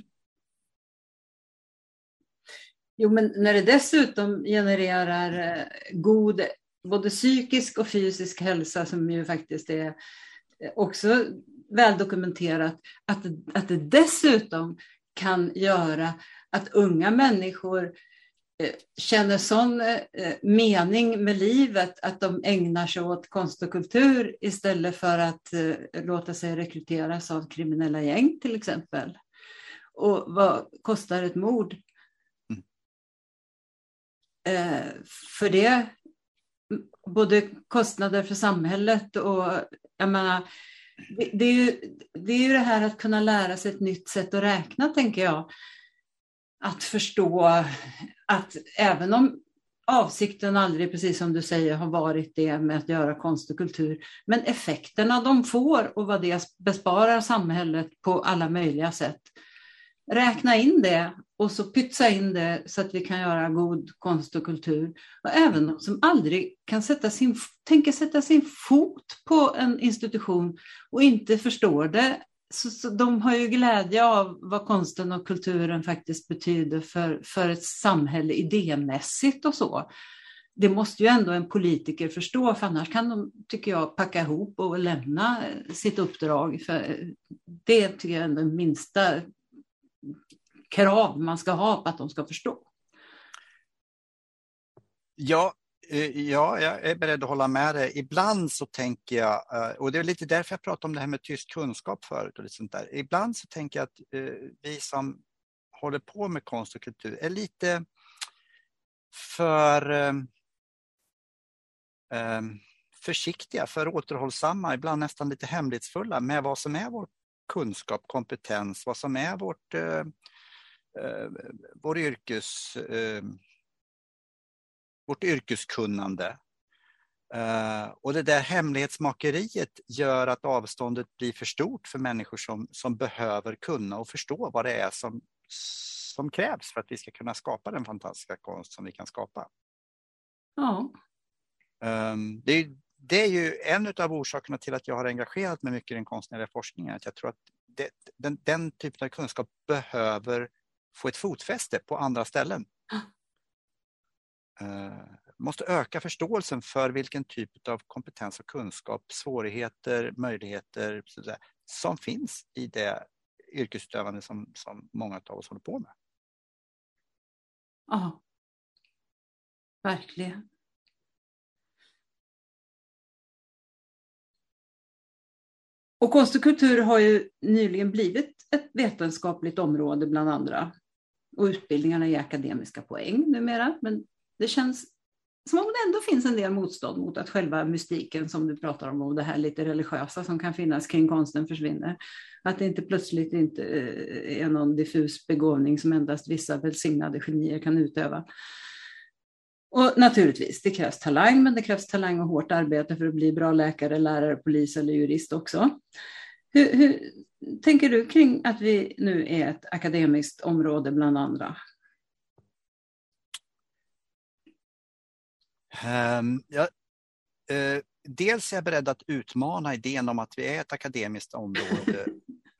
Jo, men när det dessutom genererar eh, god både psykisk och fysisk hälsa som ju faktiskt är också väldokumenterat, att, att det dessutom kan göra att unga människor eh, känner sån eh, mening med livet att de ägnar sig åt konst och kultur istället för att eh, låta sig rekryteras av kriminella gäng till exempel. Och vad kostar ett mord? Mm. För det, både kostnader för samhället och jag menar, det, är ju, det är ju det här att kunna lära sig ett nytt sätt att räkna, tänker jag. Att förstå att även om avsikten aldrig, precis som du säger, har varit det med att göra konst och kultur, men effekterna de får och vad det besparar samhället på alla möjliga sätt. Räkna in det och så pytsa in det så att vi kan göra god konst och kultur. Och även de som aldrig kan sätta sin, tänker sätta sin fot på en institution och inte förstår det, så, så de har ju glädje av vad konsten och kulturen faktiskt betyder för, för ett samhälle idémässigt och så. Det måste ju ändå en politiker förstå, för annars kan de, tycker jag, packa ihop och lämna eh, sitt uppdrag. För eh, det tycker jag är den minsta krav man ska ha på att de ska förstå. Ja, Eh, ja, jag är beredd att hålla med dig. Ibland så tänker jag, eh, och det är lite därför jag pratade om det här med tyst kunskap förut och lite sånt där. Ibland så tänker jag att eh, vi som håller på med konst och kultur är lite för försiktiga, för återhållsamma, ibland nästan lite hemlighetsfulla med vad som är vår kunskap, kompetens, vad som är vårt vår yrkes, vårt yrkeskunnande. Uh, och det där hemlighetsmakeriet gör att avståndet blir för stort för människor som, som behöver kunna och förstå vad det är som, som krävs för att vi ska kunna skapa den fantastiska konst som vi kan skapa. Ja. Um, det, det, är ju en av orsakerna till att jag har engagerat mig mycket i den konstnärliga forskningen. Att jag tror att det, den, den typen av kunskap behöver få ett fotfäste på andra ställen. Eh, måste öka förståelsen för vilken typ av kompetens och kunskap, svårigheter, möjligheter som finns i det yrkesutövande som, som många av oss håller på med. Ja, verkligen. Och konst och kultur har ju nyligen blivit ett vetenskapligt område bland andra. Och utbildningarna är akademiska poäng numera. Men det känns som om det ändå finns en del motstånd mot att själva mystiken som du pratar om och det här lite religiösa som kan finnas kring konsten försvinner. Att det inte plötsligt inte eh, är någon diffus begåvning som endast vissa välsignade genier kan utöva. Och naturligtvis, det krävs talang, men det krävs talang och hårt arbete för att bli bra läkare, lärare, polis eller jurist också. Hur, hur tänker du kring att vi nu är ett akademiskt område bland andra? Ja, uh, dels är jag beredd att utmana idén om att vi är ett akademiskt område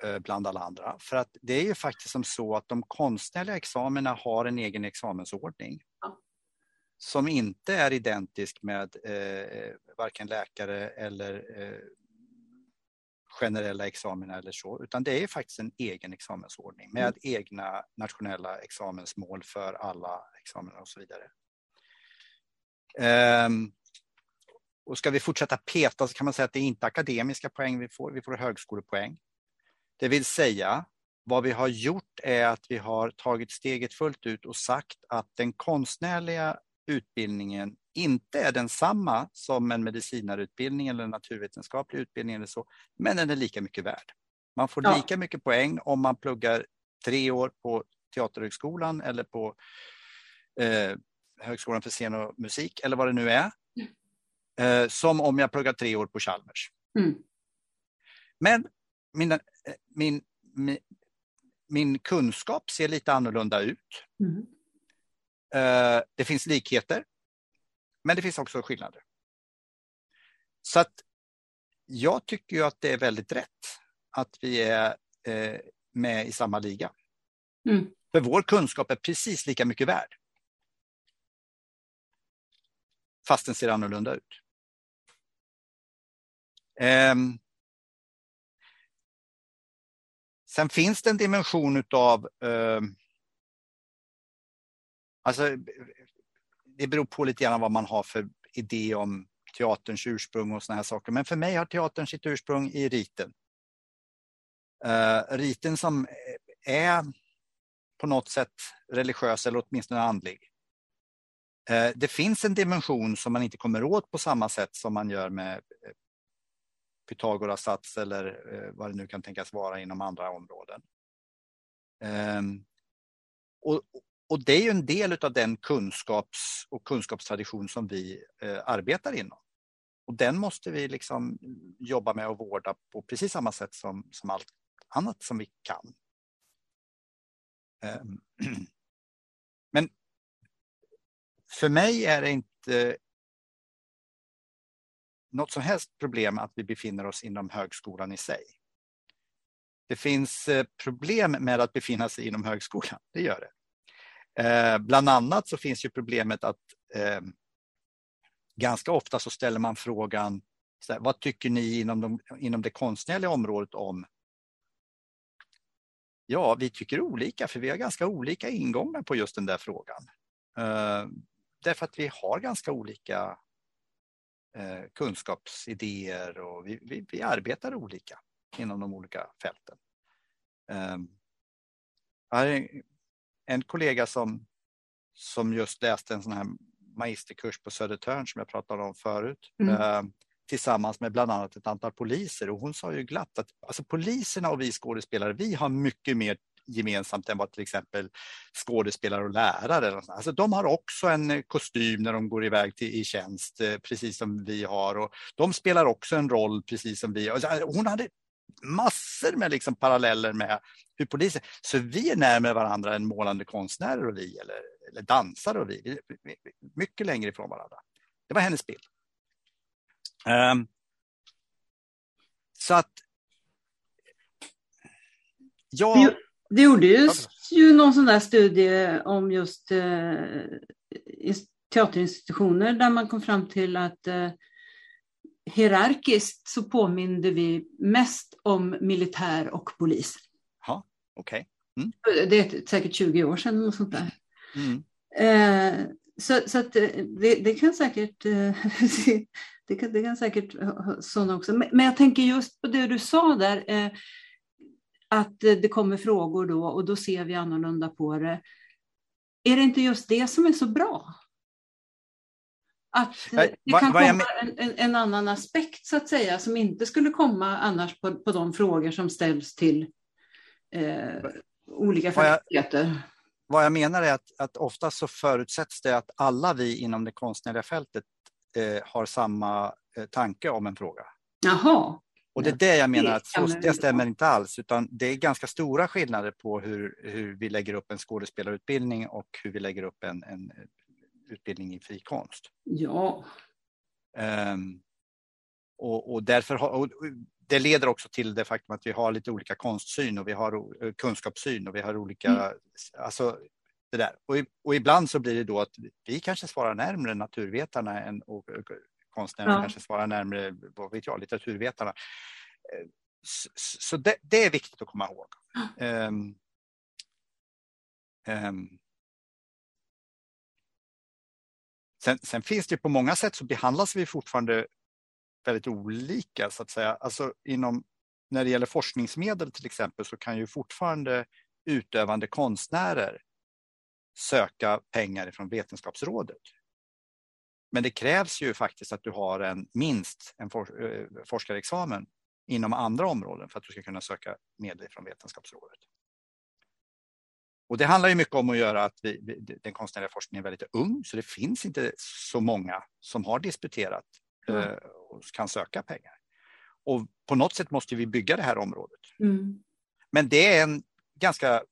uh, bland alla andra. För att det är ju faktiskt som så att de konstnärliga examina har en egen examensordning. Ja. Som inte är identisk med uh, varken läkare eller generella examina eller så, utan det är faktiskt en egen examensordning med mm. egna nationella examensmål för alla examina och så vidare. Um, och ska vi fortsätta peta så kan man säga att det är inte akademiska poäng vi får, vi får högskolepoäng. Det vill säga, vad vi har gjort är att vi har tagit steget fullt ut och sagt att den konstnärliga utbildningen inte är densamma som en medicinarutbildning eller en naturvetenskaplig utbildning eller så, men den är lika mycket värd. Man får ja. lika mycket poäng om man pluggar tre år på Teaterhögskolan eller på eh, Högskolan för scen och musik eller vad det nu är. Mm. Som om jag pluggar tre år på Chalmers. Mm. Men min, eh, min, min, min, kunskap ser lite annorlunda ut. Mm. Eh, det finns likheter, men det finns också skillnader. Så att jag tycker ju att det är väldigt rätt att vi är med i samma liga. Mm. För vår kunskap är precis lika mycket värd fast den ser annorlunda ut. Um, sen finns det en dimension utav um, Alltså, det beror på lite grann vad man har för idé om teaterns ursprung och såna här saker. Men för mig har teatern sitt ursprung i riten. Uh, riten som eh, är på något sätt religiös eller åtminstone andlig. Eh, det finns en dimension som man inte kommer åt på samma sätt som man gör med eh, Pythagoras sats eller eh, vad det nu kan tänkas vara inom andra områden. Ehm, och, och det är ju en del av den kunskaps och kunskapstradition som vi arbetar inom. Och den måste vi liksom jobba med och vårda på precis samma sätt som, som allt annat som vi kan. Ehm, men för mig är det inte något som helst problem att vi befinner oss inom högskolan i sig. Det finns eh, problem med att befinna sig inom högskolan, det gör det. Eh, bland annat så finns ju problemet att eh, ganska ofta så ställer man frågan vad tycker ni inom, de, inom det konstnärliga området om Ja, vi tycker olika för vi har ganska olika ingångar på just den där frågan. Eh, Därför att vi har ganska olika eh, kunskapsidéer och vi, vi, vi, arbetar olika inom de olika fälten. Jag har en kollega som, som just läste en sån här magisterkurs på Södertörn som jag pratade om förut. Mm. Uh, tillsammans med bland annat ett antal poliser och hon sa ju glatt att alltså, poliserna och vi skådespelare, vi har mycket mer gemensamt än vad till exempel skådespelare och lärare. Alltså, de har också en kostym när de går iväg till, i tjänst, eh, precis som vi har. Och de spelar också en roll, precis som vi. Alltså, hon hade massor med liksom paralleller med hur polisen... Så vi är närmare varandra än målande konstnärer och vi, eller, eller dansare och vi mycket längre ifrån varandra. Det var hennes bild. Um, så att Ja, Det, det gjorde ju, någon sån där studie om just eh, teaterinstitutioner där man kom fram till att eh, hierarkiskt så påminde vi mest om militär och polis. okej. Det är säkert 20 år sedan och sånt där. Mm. Eh, så så att, eh, det, det kan säkert eh, det kan, det kan säkert sådana också. Men, men jag tänker just på det du sa där, eh, att eh, det kommer frågor då och då ser vi annorlunda på det. Är det inte just det som är så bra? Att eh, det kan komma en, en, en annan aspekt så att säga som inte skulle komma annars på, på de frågor som ställs till eh, olika fakulteter. Vad jag menar är att, att ofta så förutsätts det att alla vi inom det konstnärliga fältet eh, har samma eh, tanke om en fråga. Jaha. Och det är det jag menar att så, det stämmer inte alls, utan det är ganska stora skillnader på hur, hur vi lägger upp en skådespelarutbildning och hur vi lägger upp en, en utbildning i fri konst. Ja. Ehm, och, och därför har, och det leder också till det faktum att vi har lite olika konstsyn och vi har eh, kunskapssyn och vi har olika, Mm. alltså det där. Och, och ibland så blir det då att vi kanske svarar närmare naturvetarna än, och konstnärerna Ja. kanske svarar närmare, vad vet jag, litteraturvetarna. Eh, Så, så det, det är viktigt att komma ihåg. Ehm, ehm, Sen, sen finns det på många sätt så behandlas vi fortfarande väldigt olika så att säga. Alltså inom, när det gäller forskningsmedel till exempel så kan ju fortfarande utövande konstnärer söka pengar från Vetenskapsrådet. Men det krävs ju faktiskt att du har en minst en for, eh, forskarexamen inom andra områden för att du ska kunna söka medel från Vetenskapsrådet. Och det handlar ju mycket om att göra att vi, den konstnärliga forskningen är väldigt ung, så det finns inte så många som har disputerat Mm. och kan söka pengar. Och på något sätt måste vi bygga det här området. Mm. Men det är en ganska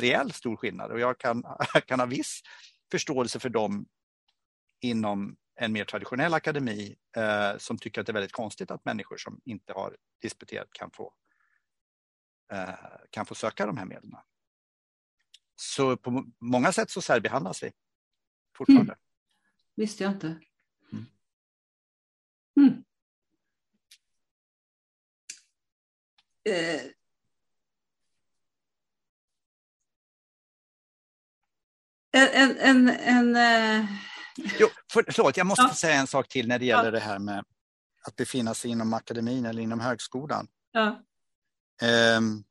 rejäl stor skillnad och jag kan, kan ha viss förståelse för dem inom en mer traditionell akademi eh, som tycker att det är väldigt konstigt att människor som inte har disputerat kan få, eh, kan få söka de här medlen. Så på må- många sätt så särbehandlas vi fortfarande. Visste jag inte. Mm. Mm. Eh. En, en, en, en eh, Jo, för, förlåt, jag måste Ja. säga en sak till när det gäller Ja. det här med att befinna sig inom akademin eller inom högskolan. ja. Ehm,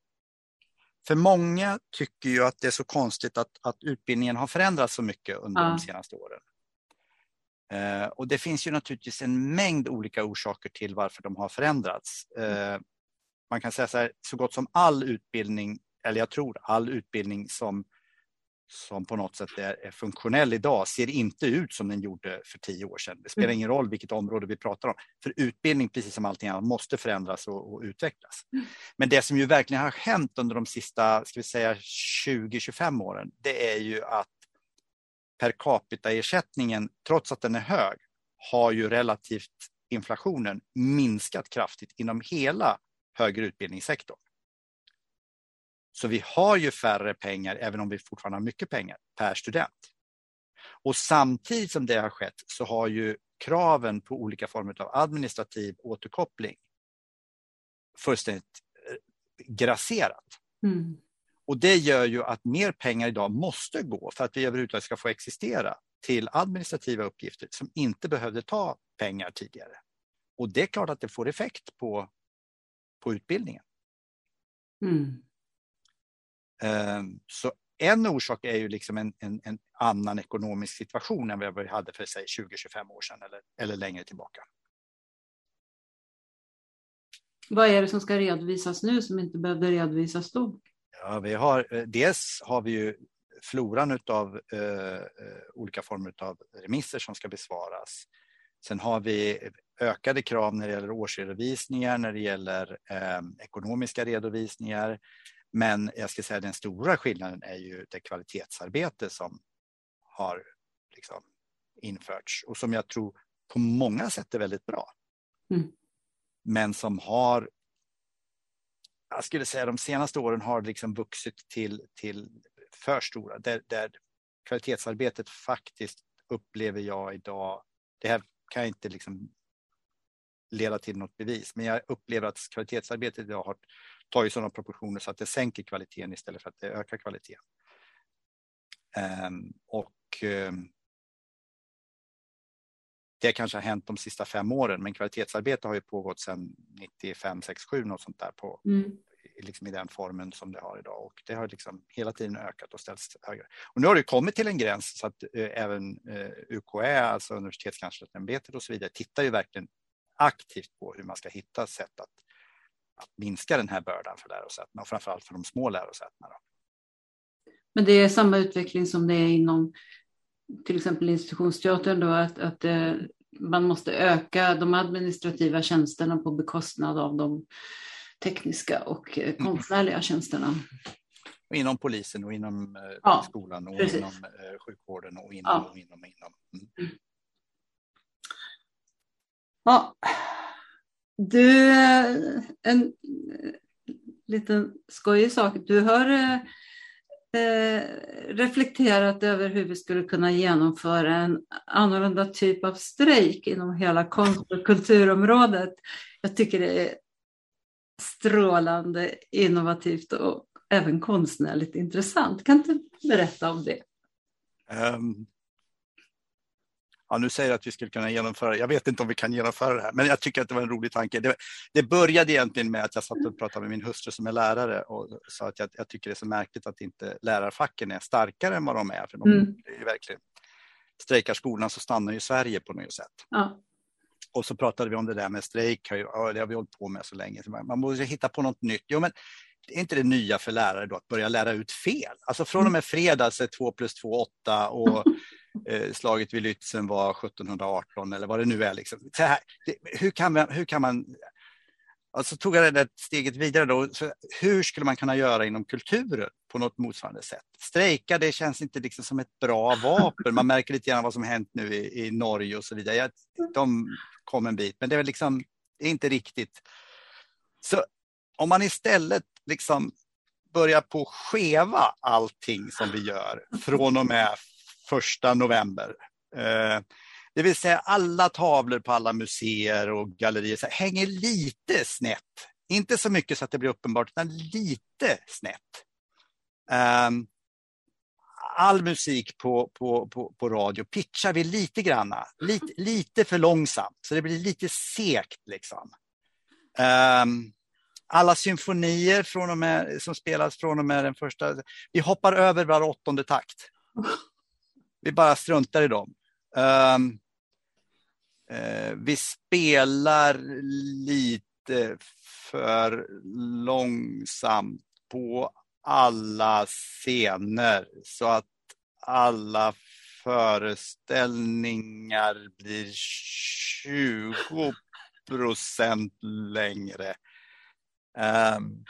för många tycker ju att det är så konstigt att, att utbildningen har förändrats så mycket under de senaste åren. Eh, och det finns ju naturligtvis en mängd olika orsaker till varför de har förändrats. Eh, man kan säga så här, så gott som all utbildning, eller jag tror all utbildning som, som på något sätt är, är funktionell idag ser inte ut som den gjorde för tio år sedan. Det spelar Mm. ingen roll vilket område vi pratar om. För utbildning, precis som allting annat, måste förändras och, och utvecklas. Men det som ju verkligen har hänt under de sista ska vi säga 20-25 åren, det är ju att per capita-ersättningen, trots att den är hög, har ju relativt inflationen minskat kraftigt inom hela högre utbildningssektorn. Så vi har ju färre pengar, även om vi fortfarande har mycket pengar, per student. Och samtidigt som det har skett så har ju kraven på olika former av administrativ återkoppling fullständigt eh, grasserat. Mm. Och det gör ju att mer pengar idag måste gå för att vi överhuvudtaget ska få existera till administrativa uppgifter som inte behövde ta pengar tidigare. Och det är klart att det får effekt på, på utbildningen. Mm. Ehm, Så en orsak är ju liksom en, en, en annan ekonomisk situation än vad vi hade för sig 20-25 år sedan eller, eller längre tillbaka. Vad är det som ska redovisas nu som inte behövde redovisas då? Ja, vi har, eh, dels har vi ju floran av eh, eh, olika former av remisser som ska besvaras. Sen har vi ökade krav när det gäller årsredovisningar, när det gäller eh, ekonomiska redovisningar. Men jag ska säga den stora skillnaden är ju det kvalitetsarbete som har liksom införts och som jag tror på många sätt är väldigt bra. Mm. Men som har jag skulle säga de senaste åren har liksom vuxit till, till för stora, där, där kvalitetsarbetet faktiskt upplever jag idag, det här kan jag inte liksom leda till något bevis, men jag upplever att kvalitetsarbetet idag har tagit sådana proportioner så att det sänker kvaliteten istället för att det ökar kvaliteten. Um, och um, det kanske har hänt de sista fem åren, men kvalitetsarbete har ju pågått sedan 95, 6, 7 något sånt där på, mm. liksom i den formen som det har idag och det har liksom hela tiden ökat och ställts högre. Och nu har det kommit till en gräns så att eh, även eh, UKÄ, alltså Universitetskanslersämbetet och så vidare, tittar ju verkligen aktivt på hur man ska hitta sätt att, att minska den här bördan för lärosätena och framförallt för de små lärosätena. Men det är samma utveckling som det är inom till exempel institutionsteatern då, att, att eh, man måste öka de administrativa tjänsterna på bekostnad av de tekniska och eh, mm. konstnärliga tjänsterna. Och inom polisen och inom eh, ja, skolan och precis. inom sjukvården och inom ja. och inom. Och inom. Mm. mm. Ja, du, eh, en eh, liten skojig sak. Du har eh, eh, reflekterat över hur vi skulle kunna genomföra en annorlunda typ av strejk inom hela konst och kulturområdet. Jag tycker det är strålande, innovativt och även konstnärligt intressant. Kan du berätta om det? Um, ja, nu säger att vi skulle kunna genomföra, jag vet inte om vi kan genomföra det här, men jag tycker att det var en rolig tanke. Det, det började egentligen med att jag satt och pratade med min hustru som är lärare och sa att jag, jag tycker det är så märkligt att inte lärarfacken är starkare än vad de är, för de mm. är verkligen strejkar skolan så stannar ju Sverige på något sätt. Ja. Och så pratade vi om det där med strejk, det har vi hållit på med så länge. Man måste hitta på något nytt. Jo, men är inte det nya för lärare då att börja lära ut fel? Alltså från och med fredag så är 2 plus 2 8 och eh, slaget vid Lützen var 1718 eller vad det nu är. Liksom. Så här, det, hur, kan man, hur kan man Alltså tog jag det där steget vidare då. Så hur skulle man kunna göra inom kulturen på något motsvarande sätt? Strejka, det känns inte liksom som ett bra vapen. Man märker lite grann vad som hänt nu i, i Norge och så vidare. Jag, de kom en bit, men det är liksom det är inte riktigt. Så om man istället liksom börjar på skeva allting som vi gör från och med första november. Eh, det vill säga alla tavlor på alla museer och gallerier så hänger lite snett. Inte så mycket så att det blir uppenbart, utan lite snett. Ehm, all musik på, på, på, på radio pitchar vi lite granna, lite, lite för långsamt, så det blir lite segt. Liksom. Ehm, alla symfonier från och med, som spelas från och med den första, vi hoppar över var åttonde takt. Oh. Vi bara struntar i dem. Um, uh, vi spelar lite för långsamt på alla scener så att alla föreställningar blir 20 procent längre. Um,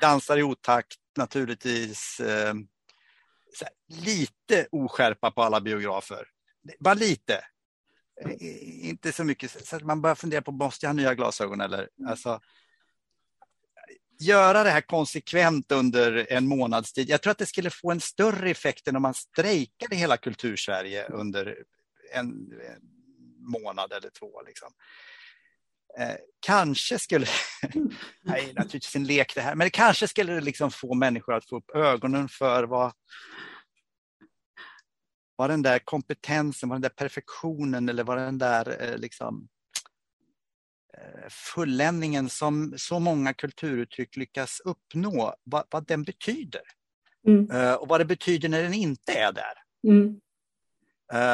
dansar i otakt naturligtvis. Um, här, lite oskärpa på alla biografer. Bara lite. Inte så mycket, så att man börjar fundera på, måste jag ha nya glasögon eller? Alltså, göra det här konsekvent under en månads tid. Jag tror att det skulle få en större effekt än om man strejkade hela kultursverige under en, en månad eller två. Liksom. Eh, kanske skulle, nej naturligtvis en lek det här, men det kanske skulle liksom få människor att få upp ögonen för vad, vad den där kompetensen, vad den där perfektionen eller vad den där eh, liksom, eh, fulländningen som så många kulturuttryck lyckas uppnå, vad, vad den betyder. Mm. Uh, och vad det betyder när den inte är där. Mm.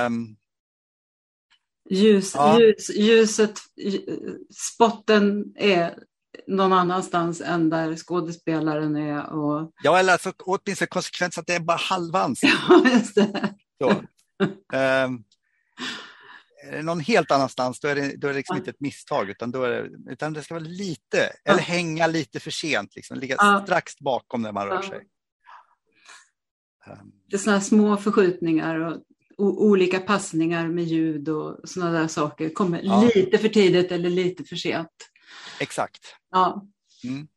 Um, Ljus, ja. ljus, ljuset, spotten är någon annanstans än där skådespelaren är. Och... Ja, eller alltså, åtminstone konsekvens att det är bara. Ja, just det. Så. Um, någon helt annanstans, då är det, då är det liksom ja. inte ett misstag, utan, då är det, utan det ska vara lite, ja. eller hänga lite för sent, liksom, ligga ja. strax bakom när man rör sig. Um. Det är sådana små förskjutningar och olika passningar med ljud och sådana där saker kommer ja. lite för tidigt eller lite för sent. Exakt. Ja. Mm.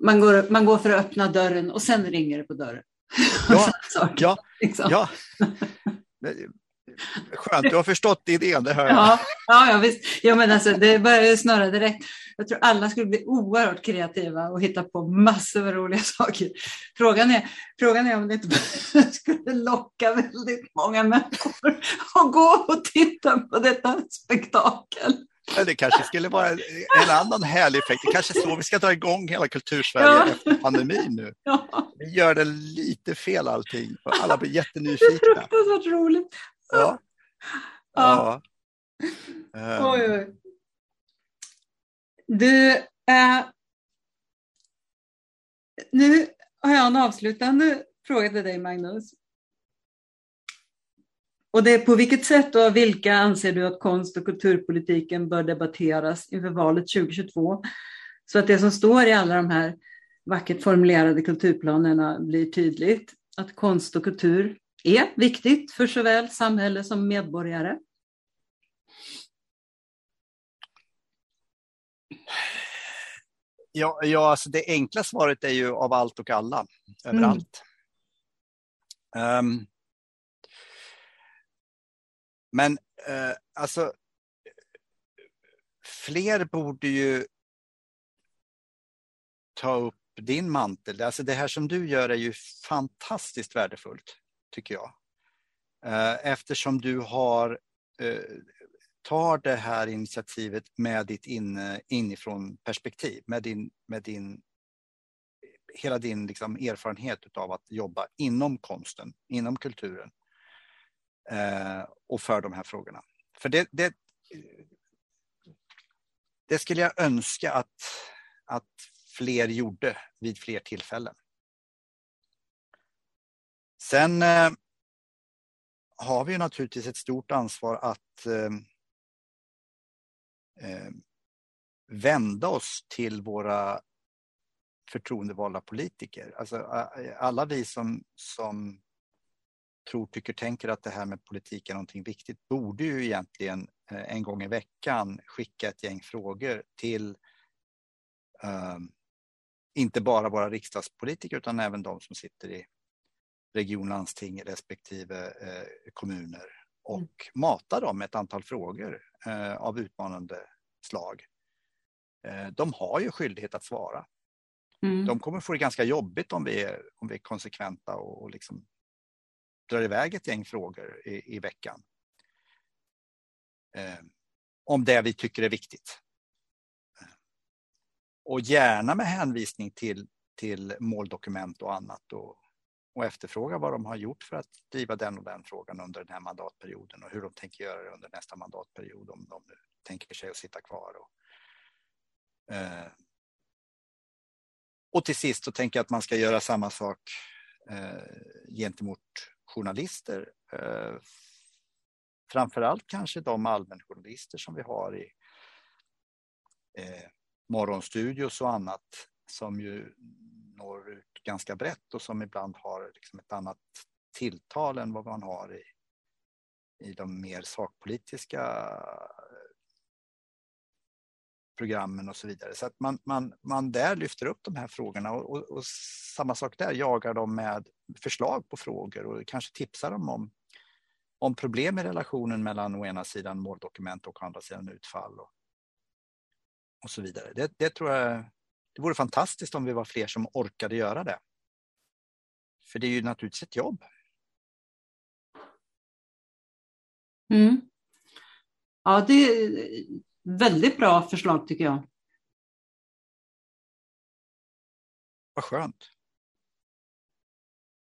man går, man går för att öppna dörren och sen ringer det på dörren. Ja, ja, liksom. ja. Skönt, du har förstått idén, det hör jag. Ja, ja, ja visst. Ja, men alltså, det börjar snurra direkt. Jag tror alla skulle bli oerhört kreativa och hitta på massor av roliga saker. Frågan är, frågan är om det inte skulle locka väldigt många människor att gå och titta på detta spektakel. Det kanske skulle vara en annan härlig effekt. Det kanske är så vi ska dra igång hela Kultursverige ja. efter pandemin nu. Ja. Vi gör det lite fel allting alla blir jättenyfikna. Det är fruktansvärt roligt. Ja. ja. ja. Oj, oj. Du, eh, nu har jag en avslutande fråga till dig Magnus. Och det är på vilket sätt och av vilka anser du att konst och kulturpolitiken bör debatteras inför valet 2022? Så att det som står i alla de här vackert formulerade kulturplanerna blir tydligt. Att konst och kultur är viktigt för såväl samhälle som medborgare. Ja, ja alltså det enkla svaret är ju av allt och alla, överallt. Mm. Um, men uh, alltså, fler borde ju ta upp din mantel. Alltså det här som du gör är ju fantastiskt värdefullt, tycker jag. Uh, eftersom du har uh, tar det här initiativet med ditt in, inifrån perspektiv, med din, med din hela din liksom erfarenhet av att jobba inom konsten, inom kulturen eh, och för de här frågorna. För det, det, det skulle jag önska att, att fler gjorde vid fler tillfällen. Sen eh, har vi naturligtvis ett stort ansvar att eh, eh, Eh, vända oss till våra förtroendevalda politiker. Alltså, alla vi som, som tror, tycker, tänker att det här med politik är någonting viktigt borde ju egentligen eh, en gång i veckan skicka ett gäng frågor till eh, inte bara våra riksdagspolitiker utan även de som sitter i region, landsting respektive eh, kommuner och mata dem med ett antal frågor eh, av utmanande slag. Eh, de har ju skyldighet att svara. Mm. De kommer få det ganska jobbigt om vi är, om vi är konsekventa och, och liksom drar iväg ett gäng frågor i, i veckan. Eh, om det vi tycker är viktigt. Och gärna med hänvisning till, till måldokument och annat och, och efterfråga vad de har gjort för att driva den och den frågan under den här mandatperioden och hur de tänker göra det under nästa mandatperiod om de nu tänker sig att sitta kvar. Och, eh, och till sist så tänker jag att man ska göra samma sak eh, gentemot journalister. Eh, framförallt kanske de allmänjournalister som vi har i eh, morgonstudios och annat som ju når ut ganska brett och som ibland har liksom ett annat tilltal än vad man har i, i de mer sakpolitiska eh, programmen och så vidare. Så att man, man, man där lyfter upp de här frågorna och, och, och samma sak där, jagar dem med förslag på frågor och kanske tipsar dem om, om problem i relationen mellan å ena sidan måldokument och å andra sidan utfall och, och så vidare. Det, det tror jag det vore fantastiskt om vi var fler som orkade göra det. För det är ju naturligtvis ett jobb. Mm. Ja, det är väldigt bra förslag tycker jag. Vad skönt.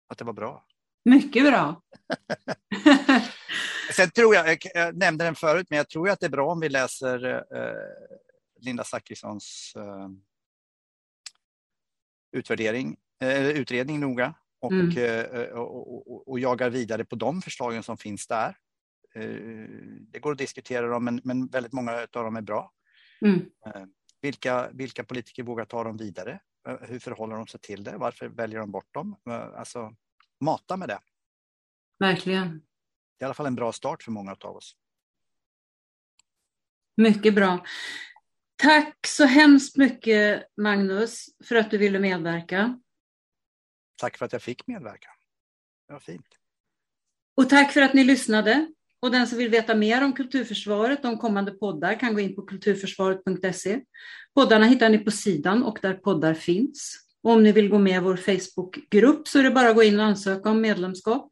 Att det var bra. Mycket bra. Sen tror jag, jag nämnde den förut, men jag tror att det är bra om vi läser eh, Linda Zachrissons eh, utvärdering, eh, utredning noga och, mm. Eh, och, och, och, jagar vidare på de förslagen som finns där. Eh, det går att diskutera dem, men, men väldigt många av dem är bra. Mm. Vilka, vilka politiker vågar ta dem vidare? Hur förhåller de sig till det? Varför väljer de bort dem? Alltså, mata med det. Verkligen. Det är i alla fall en bra start för många av oss. Mycket bra. Tack så hemskt mycket Magnus för att du ville medverka. Tack för att jag fick medverka. Det var fint. Och tack för att ni lyssnade. Och den som vill veta mer om Kulturförsvaret om kommande poddar kan gå in på kulturförsvaret.se. Poddarna hittar ni på sidan och där poddar finns. Och om ni vill gå med i vår Facebookgrupp så är det bara att gå in och ansöka om medlemskap.